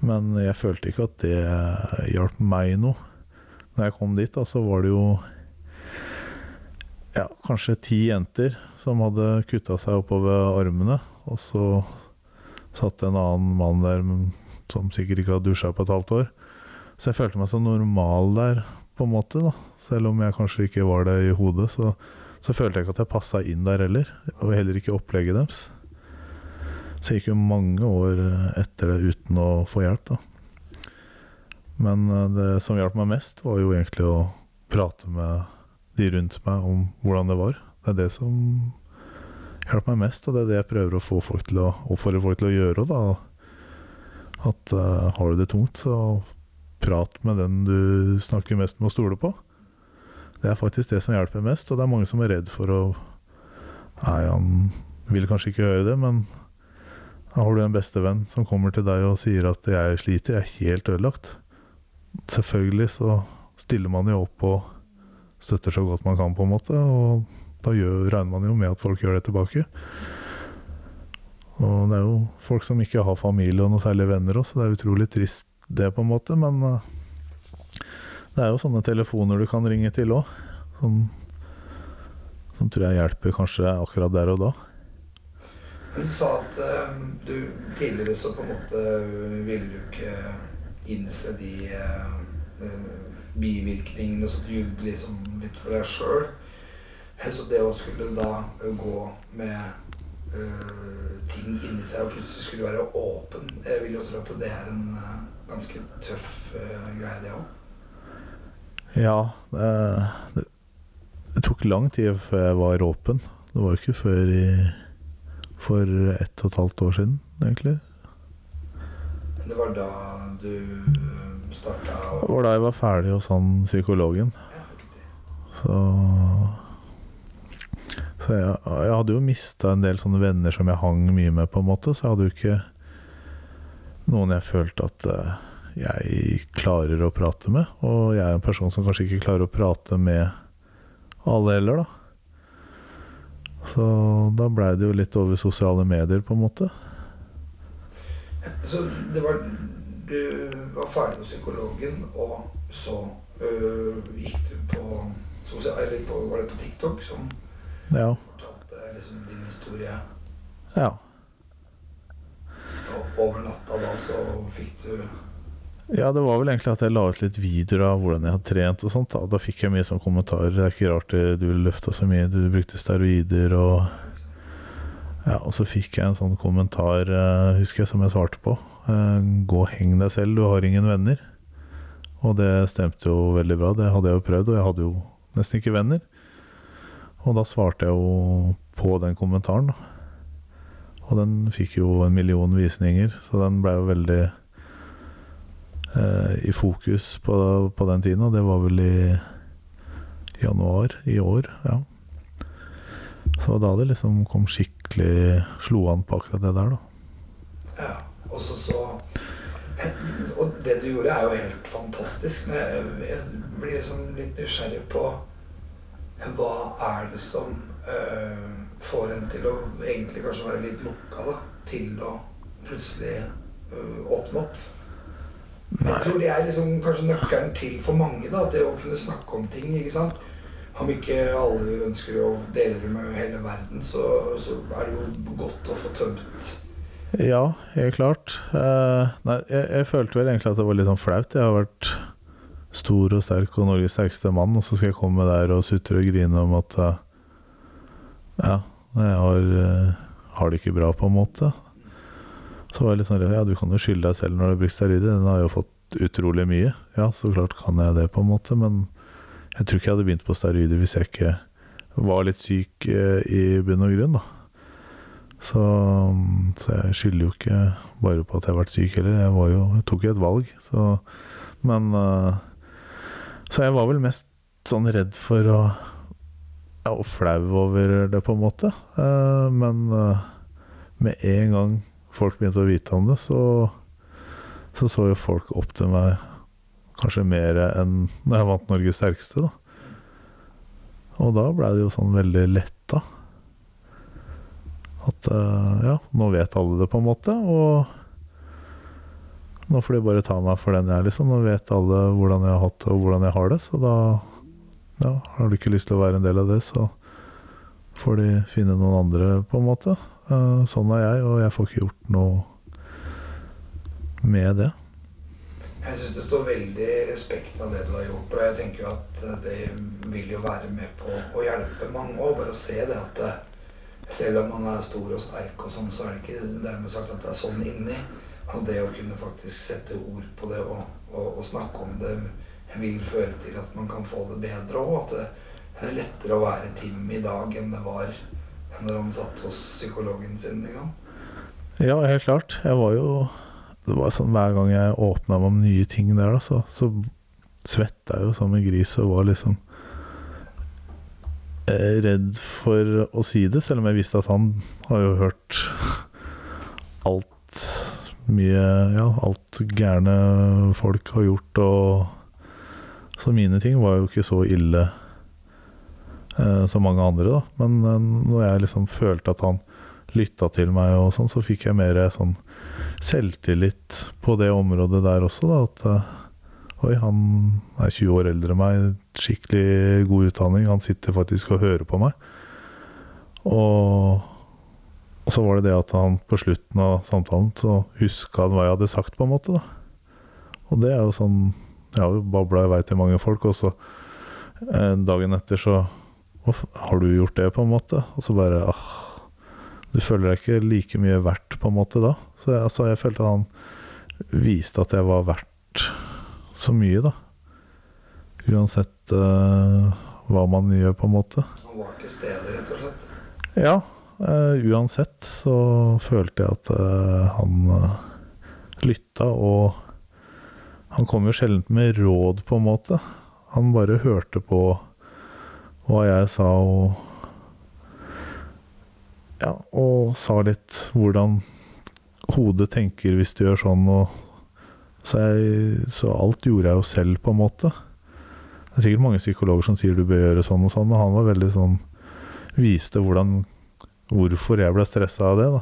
Men jeg følte ikke at det hjalp meg noe. Når jeg kom dit, da, så var det jo ja, kanskje ti jenter som hadde kutta seg oppover armene. Og så satt en annen mann der som sikkert ikke hadde dusja på et halvt år. Så jeg følte meg så normal der, på en måte. da Selv om jeg kanskje ikke var det i hodet, så, så følte jeg ikke at jeg passa inn der heller. Og heller ikke opplegget deres. Så jeg gikk jo mange år etter det uten å få hjelp, da. Men eh, det som hjalp meg mest, var jo egentlig å prate med de rundt meg om hvordan det var. Det er det som hjalp meg mest, og det er det jeg prøver å få folk til å oppfordre folk til å gjøre. Da. At uh, har du det tungt, så prat med den du snakker mest med og stoler på. Det er faktisk det som hjelper mest, og det er mange som er redd for å Nei, han vil kanskje ikke gjøre det, men da har du en bestevenn som kommer til deg og sier at 'jeg sliter, jeg er helt ødelagt'. Selvfølgelig så stiller man jo opp og støtter så godt man kan, på en måte. Og da gjør, regner man jo med at folk gjør det tilbake. Og det er jo folk som ikke har familie og noe særlig venner også, det er utrolig trist det, på en måte. Men uh, det er jo sånne telefoner du kan ringe til òg, som, som tror jeg hjelper kanskje akkurat der og da. Du sa at eh, du tidligere så på en måte ville du ikke innse de eh, bivirkningene, så du jugde liksom litt for deg sjøl. Så det å skulle da gå med uh, ting inni seg og plutselig skulle være åpen Jeg vil jo tro at det er en ganske tøff greie, det òg. Ja, det, det, det tok lang tid før jeg var åpen. det var jo ikke før i For ett og et halvt år siden, egentlig. Det var da du starta Det var da jeg var ferdig hos han psykologen. Så Så jeg, jeg hadde jo mista en del sånne venner som jeg hang mye med, på en måte. Så jeg hadde jo ikke noen jeg følte at eh, jeg klarer å prate med. Og jeg er en person som kanskje ikke klarer å prate med alle heller, da. Så da blei det jo litt over sosiale medier, på en måte. Så det var Du var ferdig hos psykologen, og så øh, gikk du på sosial... På, var det på TikTok som Ja. fortalte liksom din historie? ja. Og over natta da så fikk du Ja, det var vel egentlig at jeg la ut litt videoer av hvordan jeg hadde trent og sånt. Da, da fikk jeg mye sånn kommentarer. Det er ikke rart du løfta så mye, du brukte steroider og Ja, og så fikk jeg en sånn kommentar, eh, husker jeg, som jeg svarte på. Eh, Gå og heng deg selv, du har ingen venner. Og det stemte jo veldig bra. Det hadde jeg jo prøvd, og jeg hadde jo nesten ikke venner. Og da svarte jeg jo på den kommentaren, da. Og den fikk jo en million visninger, så den blei jo veldig i fokus på, på den tiden, og det var vel i januar i år, ja. Så da det liksom kom skikkelig Slo an på akkurat det der, da. Ja. Og så så Og det du gjorde, er jo helt fantastisk. Men jeg, jeg blir liksom litt nysgjerrig på hva er det som øh, får en til å egentlig kanskje være litt lukka, da? Til å plutselig øh, åpne opp? Jeg tror det er liksom kanskje nøkkelen til for mange, da. Det å kunne snakke om ting, ikke sant. Om ikke alle ønsker å dele det med hele verden, så, så er det jo godt å få tømt Ja, helt klart. Uh, nei, jeg, jeg følte vel egentlig at det var litt sånn flaut. Jeg har vært stor og sterk og Norges sterkeste mann, og så skal jeg komme der og sutre og grine om at uh, Ja, jeg har, uh, har det ikke bra, på en måte. Så var jeg litt sånn Ja, du kan jo skylde deg selv når du har brukt steroider. Den har jo fått utrolig mye. Ja, så klart kan jeg det, på en måte, men jeg tror ikke jeg hadde begynt på steroider hvis jeg ikke var litt syk eh, i bunn og grunn, da. Så, så jeg skylder jo ikke bare på at jeg har vært syk heller. Jeg, var jo, jeg tok jo et valg, så Men eh, Så jeg var vel mest sånn redd for å Ja, og flau over det, på en måte. Eh, men med en gang folk begynte å vite om det, så så så jo folk opp til meg kanskje mer enn når jeg vant Norges sterkeste, da. Og da blei det jo sånn veldig letta. At eh, ja, nå vet alle det, på en måte. Og nå får de bare ta meg for den jeg er, liksom. Nå vet alle hvordan jeg har hatt det, og hvordan jeg har det. Så da ja, har du ikke lyst til å være en del av det, så får de finne noen andre, på en måte. Eh, sånn er jeg, og jeg får ikke gjort noe med det. Jeg syns det står veldig respekt av det du har gjort, og jeg tenker jo at eh, det vil jo være med på å hjelpe mange òg. Bare å se det at eh, selv om man er stor og sterk og sånn, så er det ikke dermed sagt at det er sånn inni. Og det å kunne faktisk sette ord på det og, og, og snakke om det vil føre til at man kan få det bedre òg. At det, er lettere å være Tim i dag enn det var når han satt hos psykologen sin. Liksom. Ja, helt klart. Jeg var jo Det var sånn hver gang jeg åpna meg om nye ting der, da, så, så svetta jeg jo som en gris og var liksom eh, redd for å si det, selv om jeg visste at han har jo hørt alt mye Ja, alt gærne folk har gjort, og Så mine ting var jo ikke så ille som mange andre, da. Men eh, når jeg liksom følte at han lytta til meg og sånn, så fikk jeg mer sånn selvtillit på det området der også, da. At eh, oi, han er 20 år eldre enn meg, skikkelig god utdanning, han sitter faktisk og hører på meg. Og, og så var det det at han på slutten av samtalen så huska hva jeg hadde sagt, på en måte, da. Og det er jo sånn Jeg har jo babla i vei til mange folk, og så eh, dagen etter så har du gjort det, på en måte? Og så bare ah, Du føler deg ikke like mye verdt, på en måte, da. Så jeg, altså, jeg følte han viste at jeg var verdt så mye, da. Uansett uh, hva man gjør, på en måte. Han var til stede, rett og slett. Ja, Uh, uansett så følte jeg at uh, han lytta, og han kom jo sjelden med råd, på en måte. Han bare hørte på hva jeg sa, og Ja, og sa litt hvordan hodet tenker hvis du gjør sånn, og så, jeg, så alt gjorde jeg jo selv, på en måte. Det er sikkert mange psykologer som sier du bør gjøre sånn og sånn, men han var veldig sånn Viste hvordan hvorfor jeg ble stressa av det, da.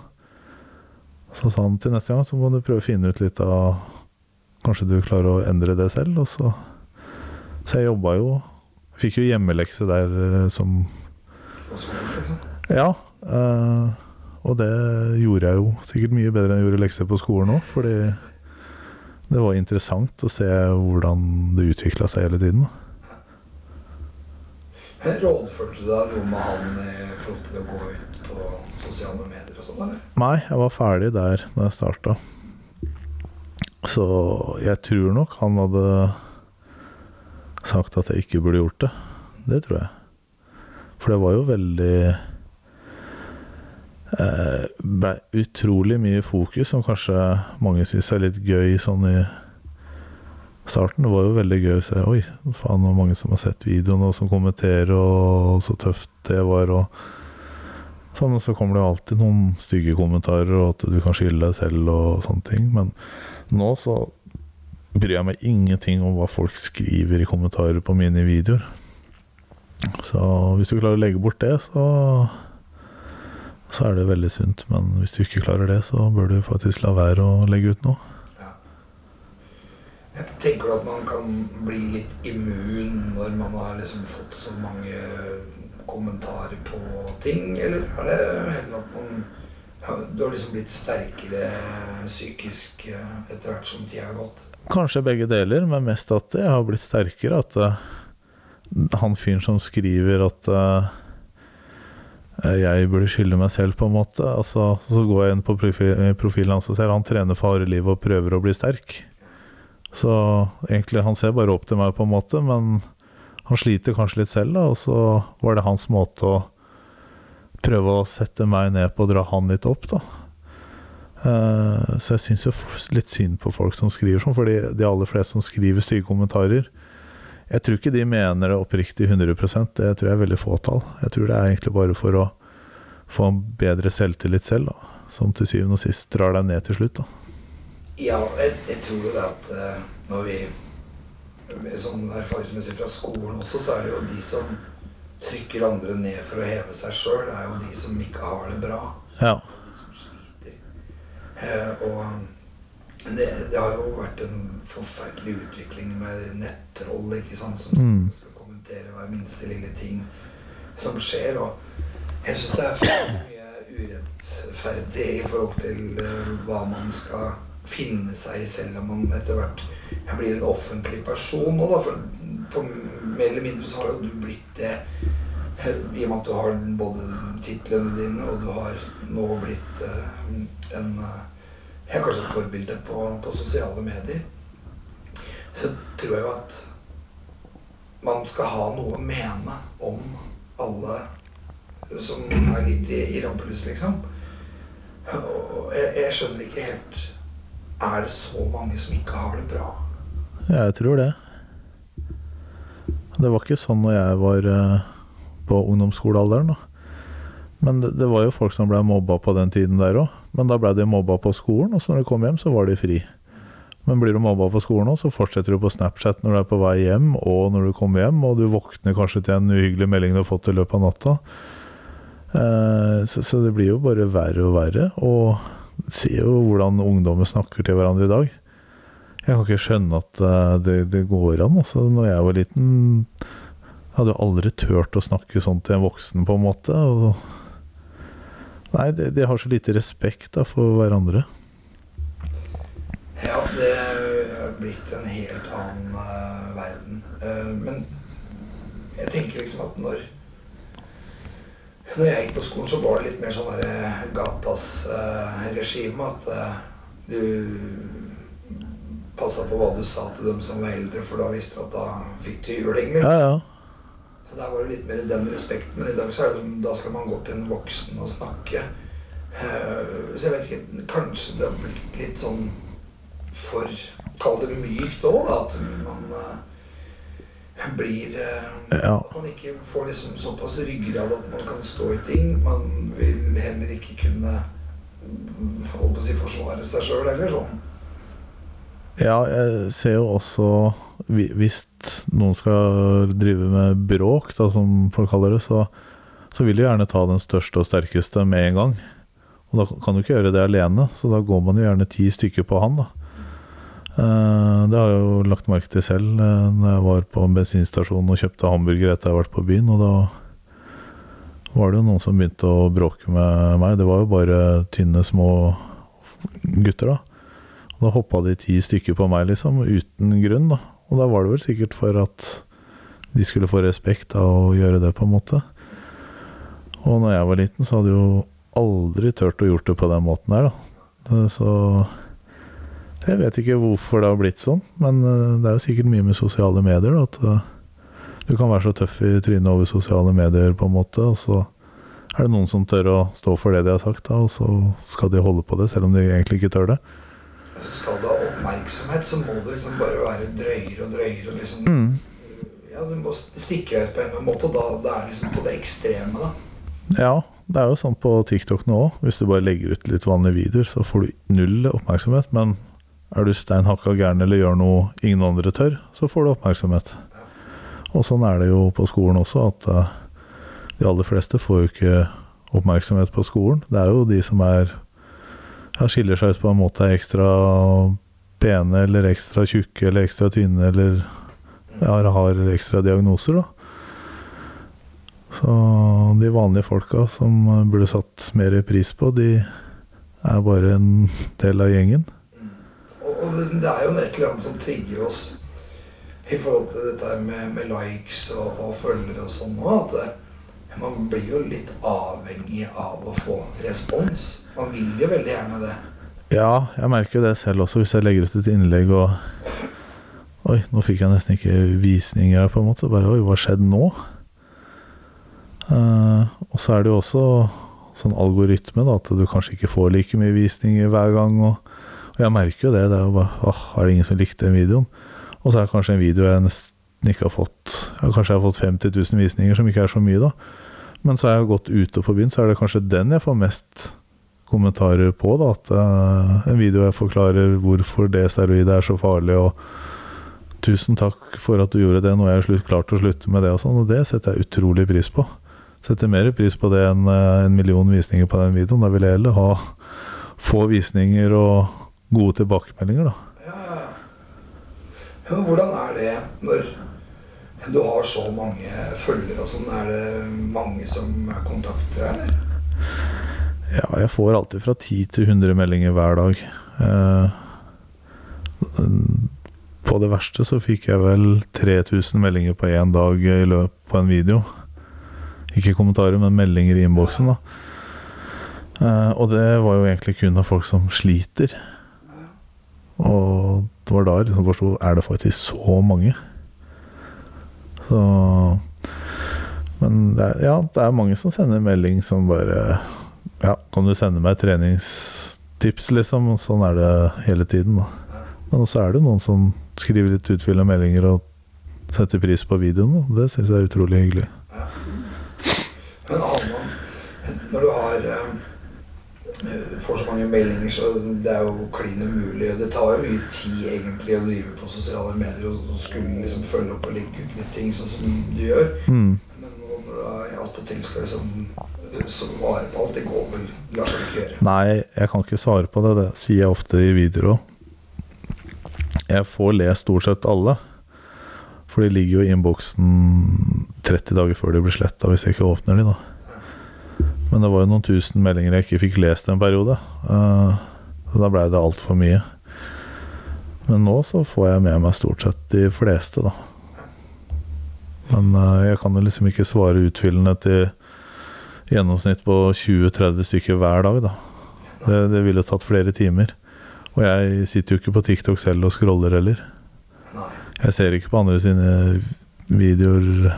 Så sa han til neste gang så må du prøve å finne ut litt av Kanskje du klarer å endre det selv, og så Så jeg jobba jo Fikk jo hjemmelekse der eh, som. Ja. Uh, og det gjorde jeg jo sikkert mye bedre enn jeg gjorde lekser på skolen òg, fordi det var interessant å se hvordan det utvikla seg hele tiden. Rådførte du deg noe med han i forhold til å gå ut på sosiale medier og sånn, eller? Nei, jeg var ferdig der da jeg starta. Så jeg tror nok han hadde sagt at jeg ikke burde gjort det. Det tror jeg. For det var jo veldig eh, ble utrolig mye fokus, som kanskje mange syns er litt gøy sånn i starten. Det var jo veldig gøy å se Oi, faen, var mange som har sett videoen, og som kommenterer, og så tøft det var, og Sånn, og så kommer det jo alltid noen stygge kommentarer, og at du kan skylde deg selv og sånne ting. Men nå så bryr jeg meg ingenting om hva folk skriver i kommentarer på mine videoer. Så hvis du klarer å legge bort det, så så er det veldig sunt. Men hvis du ikke klarer det, så bør du faktisk la være å legge ut noe. Tenker du at man kan bli litt immun når man har liksom fått så mange kommentarer på ting, eller er det heller at man Du har liksom blitt sterkere psykisk eh, etter hvert som tida har gått? Kanskje begge deler, men mest at jeg har blitt sterkere. At uh, han fyren som skriver at uh, jeg burde skylde meg selv, på en måte. Altså, så går jeg inn på profi- profilen hans og ser han trener for harde liv og prøver å bli sterk. Så egentlig, han ser bare opp til meg, på en måte, men han sliter kanskje litt selv, da. Og så var det hans måte å prøve å sette meg ned på og dra han litt opp, da. Eh, så jeg syns jo litt synd på folk som skriver sånn, fordi de aller fleste som skriver stygge kommentarer Jeg tror ikke de mener det oppriktig 100% det tror jeg er veldig fåtall. Jeg tror det er egentlig bare for å få en bedre selvtillit selv, da. Som til syvende og sist drar deg ned til slutt, da. Ja, jeg, jeg tror jo det at eh, når vi Sånn erfaringsmessig fra skolen også, så er det jo de som trykker andre ned for å heve seg sjøl, er jo de som ikke har det bra. Ja. de som sliter. Eh, og det, det har jo vært en forferdelig utvikling med nettroll ikke sant, som Mm. skal kommentere hver minste lille ting som skjer. Og jeg syns det er for mye urettferdig i forhold til eh, hva man skal finne seg i selv om man etter hvert blir en offentlig person. Og da, for på mer eller mindre så har jo du blitt det i og med at du har både titlene dine, og du har nå blitt eh, en Jeg er kanskje et forbilde på, på sosiale medier, så tror jeg jo at man skal ha noe å mene om alle som er litt i, i rampelys, liksom. Og jeg, jeg skjønner ikke helt Er det så mange som ikke har det bra? Ja, jeg tror det. Det var ikke sånn når jeg var eh, på ungdomsskolealderen. Men det, det var jo folk som ble mobba på den tiden der òg. Men da ble de mobba på skolen, og så når de kom hjem, så var de fri. Men blir du mobba på skolen òg, så fortsetter du på Snapchat når du er på vei hjem, og når du kommer hjem, og du våkner kanskje til en uhyggelig melding du har fått i løpet av natta. Eh, så, det blir jo bare verre og verre. Og ser jo hvordan ungdommer snakker til hverandre i dag. Jeg kan ikke skjønne at eh, det, det går an. Altså, når jeg var liten, hadde jeg aldri turt å snakke sånn til en voksen, på en måte. Og, nei, de, de har så lite respekt da, for hverandre. Ja, det er blitt en helt annen uh, verden. Uh, men jeg tenker liksom at når Når jeg gikk på skolen, så var det litt mer sånn der gatas regime. At du passa på hva du sa til dem som var eldre, for da visste du at da fikk du juling. Ja, ja. Der var det litt mer den respekten, men i dag så er det sånn, da skal man gå til en voksen og snakke. Eh, Så jeg vet ikke, kanskje det har blitt litt sånn for Kall det mykt òg, at man eh, blir eh, Ja. At man ikke får liksom såpass ryggrad at man kan stå i ting. Man vil heller ikke kunne holdt på å si forsvare seg sjøl, eller sånn. Ja, jeg ser jo også Hvis noen skal drive med bråk, da, som folk kaller det, så, så vil de gjerne ta den største og sterkeste med en gang. Og da kan du ikke gjøre det alene, så da går man jo gjerne ti stykker på han, da. Eh, det har jeg jo lagt merke til selv uh, når jeg var på en bensinstasjon og kjøpte hamburger etter jeg har vært på byen, og da var det jo noen som begynte å bråke med meg. Det var jo bare tynne, små gutter, da. Og da hoppa de ti stykker på meg, liksom, uten grunn. da. Og da var det vel sikkert for at de skulle få respekt av å gjøre det, på en måte. Og når jeg var liten, så hadde jeg jo aldri turt å gjort det på den måten der, da. Så jeg vet ikke hvorfor det har blitt sånn, men eh, det er jo sikkert mye med sosiale medier, da. At eh, du kan være så tøff i trynet over sosiale medier, på en måte, og så er det noen som tør å stå for det de har sagt, da, og så skal de holde på det, selv om de egentlig ikke tør det. Skal du ha oppmerksomhet, så må du liksom bare være drøyere og drøyere. og liksom... Mm. Ja, Du må stikke deg ut på en eller annen måte, og da det er liksom på det ekstreme. da. Ja, det er jo sånn på TikTok nå òg. Hvis du bare legger ut litt vanlige videoer, så får du null oppmerksomhet. Men er du stein hakka gæren eller gjør noe ingen andre tør, så får du oppmerksomhet. Og sånn er det jo på skolen også, at eh, de aller fleste får jo ikke oppmerksomhet på skolen. Det er jo de som er ja, skiller seg ut på en måte er ekstra pene eller ekstra tjukke eller ekstra tynne eller har, har ekstra diagnoser, da. Så de vanlige folka som burde satt mer pris på, de er bare en del av gjengen. Og, det, er jo et eller annet som trigger oss i forhold til dette med, med likes og, og følgere og sånn nå. Man blir jo litt avhengig av å få respons. Man vil jo veldig gjerne det. Ja, jeg merker jo det selv også, hvis jeg legger ut et innlegg og Oi, nå fikk jeg nesten ikke visninger her, på en måte. Bare oi, hva skjedde nå? Uh, og så er det jo også sånn algoritme, da, at du kanskje ikke får like mye visninger hver gang. Og, og jeg merker jo det. Det er jo bare åh, er det ingen som likte den videoen? Og så er det kanskje en video jeg nesten ikke har fått ja, Kanskje jeg har fått 50 000 visninger, som ikke er så mye, da. Men så har jeg gått ute på byen, så er det kanskje den jeg får mest kommentarer på. da, At uh, en video jeg forklarer hvorfor det steroidet er så farlig, og tusen takk for at du gjorde det, nå er jeg slutt, klart å slutte med det, og sånn. Og det setter jeg utrolig pris på. Setter mer pris på det enn uh, en million visninger på den videoen. Da vil jeg heller ha få visninger og gode tilbakemeldinger, da. Ja, ja, ja. Hvordan er det når du har så mange følgere og sånn? Er det mange som kontakter deg, eller? Ja, jeg får alltid fra 10 til 100 meldinger hver dag. Eh, på det verste så fikk jeg vel 3000 meldinger på én dag i løpet på en video. Ikke kommentarer, men meldinger i innboksen, da. Eh, og det var jo egentlig kun av folk som sliter. Og det var da jeg liksom forsto Er det faktisk så mange? Så Men det er, ja, det er mange som sender melding som bare Ja, kan du sende meg treningstips, liksom? Sånn er det hele tiden, da. Men også er det noen som skriver litt utfyllende meldinger og setter pris på videoen. Da. Det syns jeg er utrolig hyggelig. Men Alman, når du har eh, får så mange meldinger, så det er jo klin umulig. Og det tar jo mye tid egentlig å drive på sosiale medier og og skulle liksom følge opp og legge ut litt ting sånn som du gjør. Mm. Men nå når du er attpåtil skal liksom eh, svare på alt, det går vel lar seg ikke gjøre. Nei, jeg kan ikke svare på det. Det sier jeg ofte i videoer òg. Jeg får lest stort sett alle. For de ligger jo i innboksen 30 dager før de blir sletta, hvis jeg ikke åpner de, da. Men det var jo noen tusen meldinger jeg ikke fikk lest en periode. eh, så da blei det altfor mye. Men nå så får jeg med meg stort sett de fleste, da. Men eh, jeg kan jo liksom ikke svare utfyllende til gjennomsnitt på 20-30 stykker hver dag, da. Det, det ville tatt flere timer. Og jeg sitter jo ikke på TikTok selv og scroller heller. Jeg ser ikke på andre sine videoer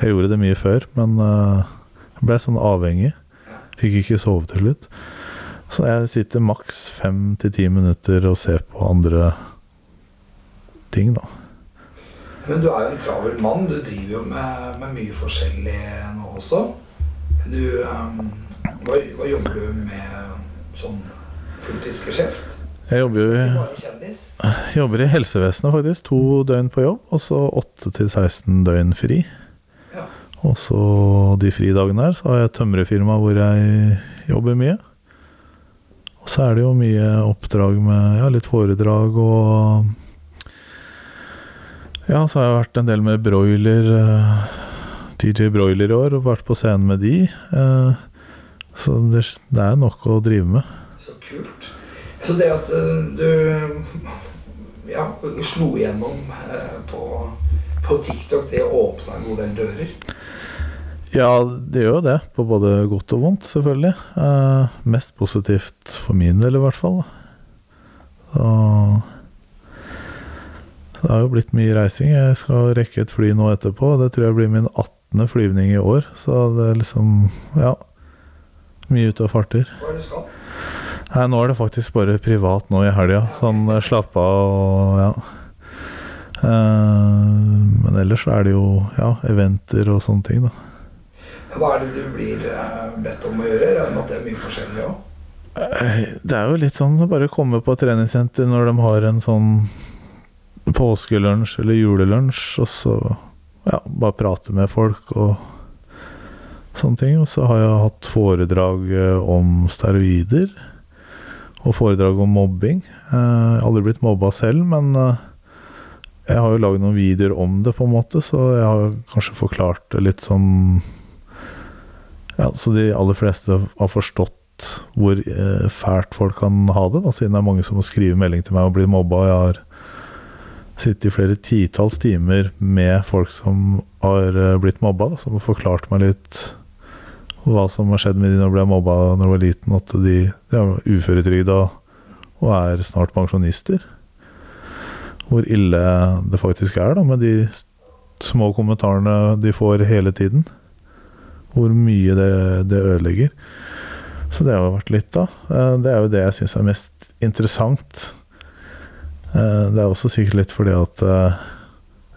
Jeg gjorde det mye før, men eh, jeg ble sånn avhengig. Fikk ikke sove til slutt. Så jeg sitter maks fem til ti minutter og ser på andre ting, da. Men du er jo en travel mann. Du driver jo med, med mye forskjellig nå også. Du um, hva, hva jobber du med som fulltidsgeskjeft? Jeg jobber jo i, jobber i helsevesenet, faktisk. To døgn på jobb, og så 8 til 16 døgn fri. Og så de fridagene her, så har jeg tømrerfirma hvor jeg jobber mye. Og så er det jo mye oppdrag med ja, litt foredrag og Ja, så har jeg vært en del med broiler, eh, DJ Broiler i år, og vært på scenen med de. Eh, så det, det er nok å drive med. Så kult. Så det at eh, du ja, slo igjennom eh, på, på TikTok, det åpna en god del dører. Ja, det gjør jo det. På både godt og vondt, selvfølgelig. Eh, mest positivt for min del, i hvert fall. Så Det har jo blitt mye reising. Jeg skal rekke et fly nå etterpå. Det tror jeg blir min 18. flyvning i år. Så det er liksom Ja. Mye ute og farter. Hva er det du skal? Nei, nå er det faktisk bare privat nå i helga. Sånn slappe av og ja. Eh, men ellers er det jo ja, eventer og sånne ting, da. Hva er det du blir eh, bedt om å gjøre? Regner at det er mye forskjellig òg. Eh, Det er jo litt sånn å bare komme på treningssenter når de har en sånn påskelunsj eller julelunsj, og så ja, bare prate med folk og sånne ting. Og så har jeg hatt foredrag eh, om steroider, og foredrag om mobbing. Jeg har aldri blitt mobba selv, men jeg har jo lagd noen videoer om det, på en måte, så jeg har kanskje forklart det litt sånn Ja, så de aller fleste har forstått hvor eh, fælt folk kan ha det, da, siden det er mange som må skrive melding til meg og bli mobba. Jeg har sittet i flere titalls timer med folk som har eh, blitt mobba, da, som har forklart meg litt hva som har skjedd med de når de ble mobba når de var liten, at de, de er uføretrygda og er snart pensjonister. Hvor ille det faktisk er da, med de små kommentarene de får hele tiden. Hvor mye det, det ødelegger. Så det har vært litt, da. Eh, Det er jo det jeg syns er mest interessant. Eh, Det er også sikkert litt fordi at eh,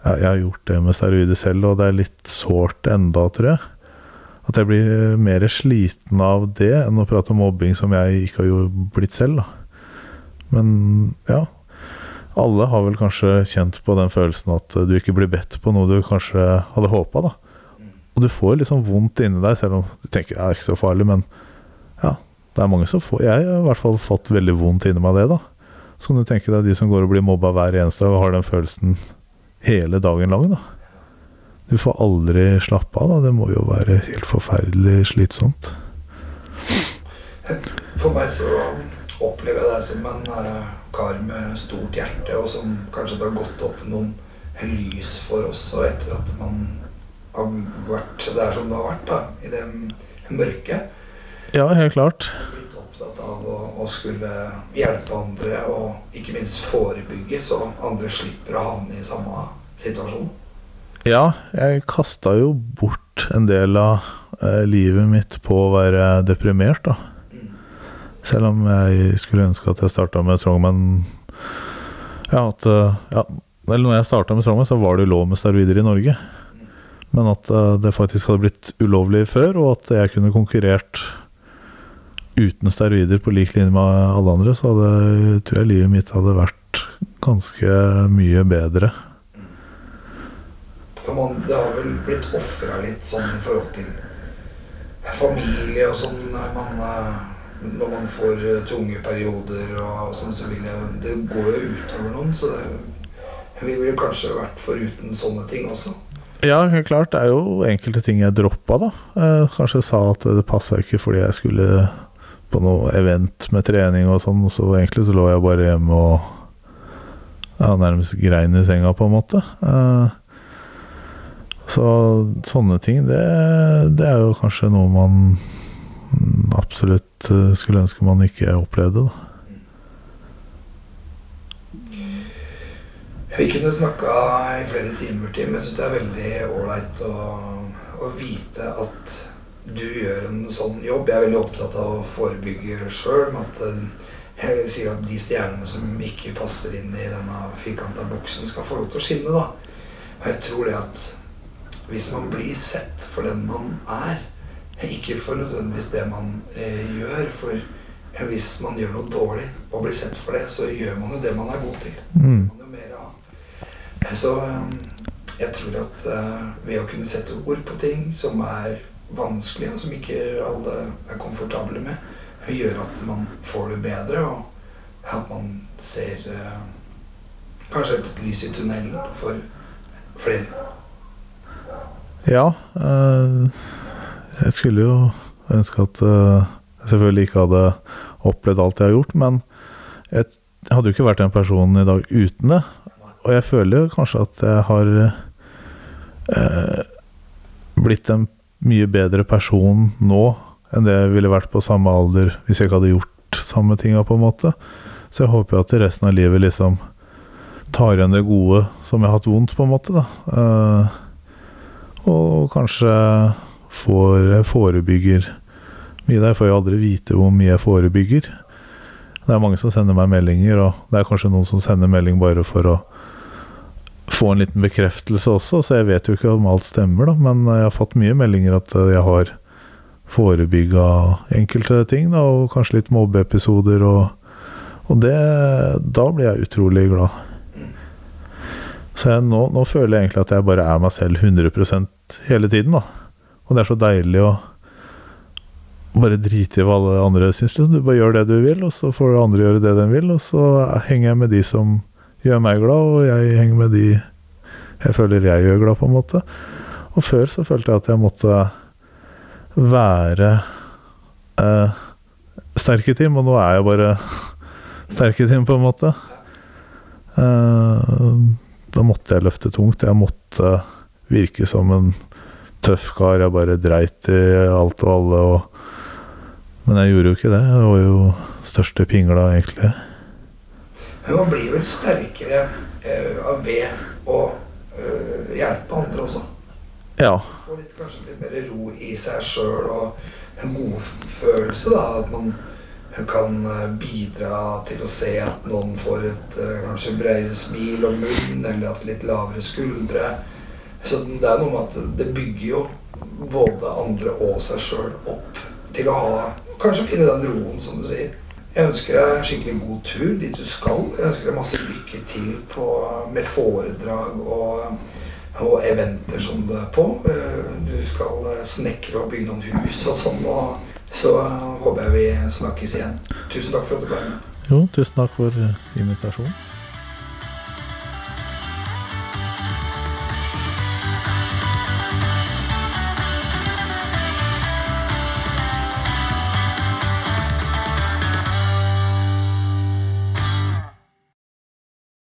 jeg har gjort det med steroider selv, og det er litt sårt enda, tror jeg. At jeg blir mer sliten av det enn å prate om mobbing som jeg ikke har blitt selv, da. Men ja. Alle har vel kanskje kjent på den følelsen at du ikke blir bedt på noe du kanskje hadde håpa, da. Og du får liksom vondt inni deg, selv om du tenker det er ikke så farlig, men ja, det er mange som får Jeg har i hvert fall fått veldig vondt inni meg det, da. Så kan du tenke deg de som går og blir mobba hver eneste dag og har den følelsen hele dagen lang, da. Du får aldri slappe av, da. Det må jo være helt forferdelig slitsomt. For meg så opplever jeg deg som en eh, kar med stort hjerte, og som kanskje det har gått opp noen lys for oss og etter at man har vært der som det har vært, da, i det mørke. Ja, helt klart. Blitt opptatt av å, å skulle hjelpe andre, og ikke minst forebygge, så andre slipper å havne i samme situasjon. Ja, jeg kasta jo bort en del av eh, livet mitt på å være deprimert, da. Selv om jeg skulle ønske at jeg starta med Strongman Ja, at eh, ja, Eller når jeg starta med Strongman, så var det jo lov med steroider i Norge. Men at eh, det faktisk hadde blitt ulovlig før, og at jeg kunne konkurrert uten steroider på lik linje med alle andre, så hadde, tror jeg livet mitt hadde vært ganske mye bedre. For man, det har vel blitt ofra litt sånn i forhold til familie og sånn. når Man, eh, når man får eh, tunge perioder og sånn, så vil jeg Det går jo utover noen, så det vi ville kanskje vært foruten sånne ting også. Ja, klart. Det er jo enkelte ting jeg droppa, da. Eh, kanskje sa at det passa ikke fordi jeg skulle på noe event med trening og sånn, så egentlig så lå jeg bare hjemme og ja, nærmest grein i senga, på en måte. Eh, så sånne ting, det, det er jo kanskje noe man mm, absolutt eh, skulle ønske man ikke opplevde, da. Vi kunne snakka i flere timer til, men jeg syns det er veldig ålreit å å vite at du gjør en sånn jobb. Jeg er veldig opptatt av å forebygge sjøl. Eh, jeg sier at de stjernene som ikke passer inn i denne firkanta boksen, skal få lov til å skinne. da. Og jeg tror det at hvis man blir sett for den man er, ikke for nødvendigvis det man eh, gjør For hvis man gjør noe dårlig og blir sett for det, så gjør man jo det man er god til. Mm. Man gjør mer. Så eh, jeg tror at eh, ved å kunne sette ord på ting som er vanskelige, og som ikke alle er komfortable med, gjør at man får det bedre, og at man ser eh, kanskje et lys i tunnelen for flere. Ja. eh, jeg skulle jo ønske at jeg selvfølgelig ikke hadde opplevd alt jeg har gjort, men jeg hadde jo ikke vært den personen i dag uten det. Og jeg føler kanskje at jeg har eh, blitt en mye bedre person nå enn det jeg ville vært på samme alder hvis jeg ikke hadde gjort samme tinga, på en måte. Så jeg håper at resten av livet liksom tar igjen det gode som jeg har hatt vondt, på en måte, da. Eh, og kanskje får forebygger mye der. Jeg får jo aldri vite hvor mye jeg forebygger. Det er mange som sender meg meldinger, og det er kanskje noen som sender melding bare for å få en liten bekreftelse også, så jeg vet jo ikke om alt stemmer, da. Men jeg har fått mye meldinger at jeg har forebygga enkelte ting, da, og kanskje litt mobbeepisoder og Og det Da blir jeg utrolig glad. Så jeg, nå, nå føler jeg egentlig at jeg bare er meg selv 100 hele tiden, da. Og det er så deilig å bare drite i hva alle andre syns. Liksom. Du bare gjør det du vil, og så får andre gjøre det de vil, og så henger jeg med de som gjør meg glad, og jeg henger med de jeg føler jeg gjør glad, på en måte. Og før så følte jeg at jeg måtte være eh, sterk i team, og nå er jeg bare sterk i team, på en måte. Eh, da måtte jeg løfte tungt. Jeg måtte virke som en tøff kar. Jeg bare dreit i alt og alle. Og men jeg gjorde jo ikke det. Jeg var jo største pingla, egentlig. Men man blir vel sterkere eh, av ved å eh, hjelpe andre også. Ja. Får litt, kanskje litt mer ro i seg sjøl og en godfølelse. da, At man kan eh, bidra til å se at noen får et kanskje bredere smil om munnen, eller at litt lavere skuldre. Så det er noe med at det bygger jo både andre og seg sjøl opp til å ha Kanskje finne den roen, som du sier. Jeg ønsker deg skikkelig god tur dit du skal. Jeg ønsker deg masse lykke til på, med foredrag og, og eventer som du er på. Eh, Du skal eh, snekre og bygge noen hus og sånn. Og så håper jeg vi snakkes igjen. Tusen takk for at du ble med. Jo, tusen takk for eh, invitasjonen.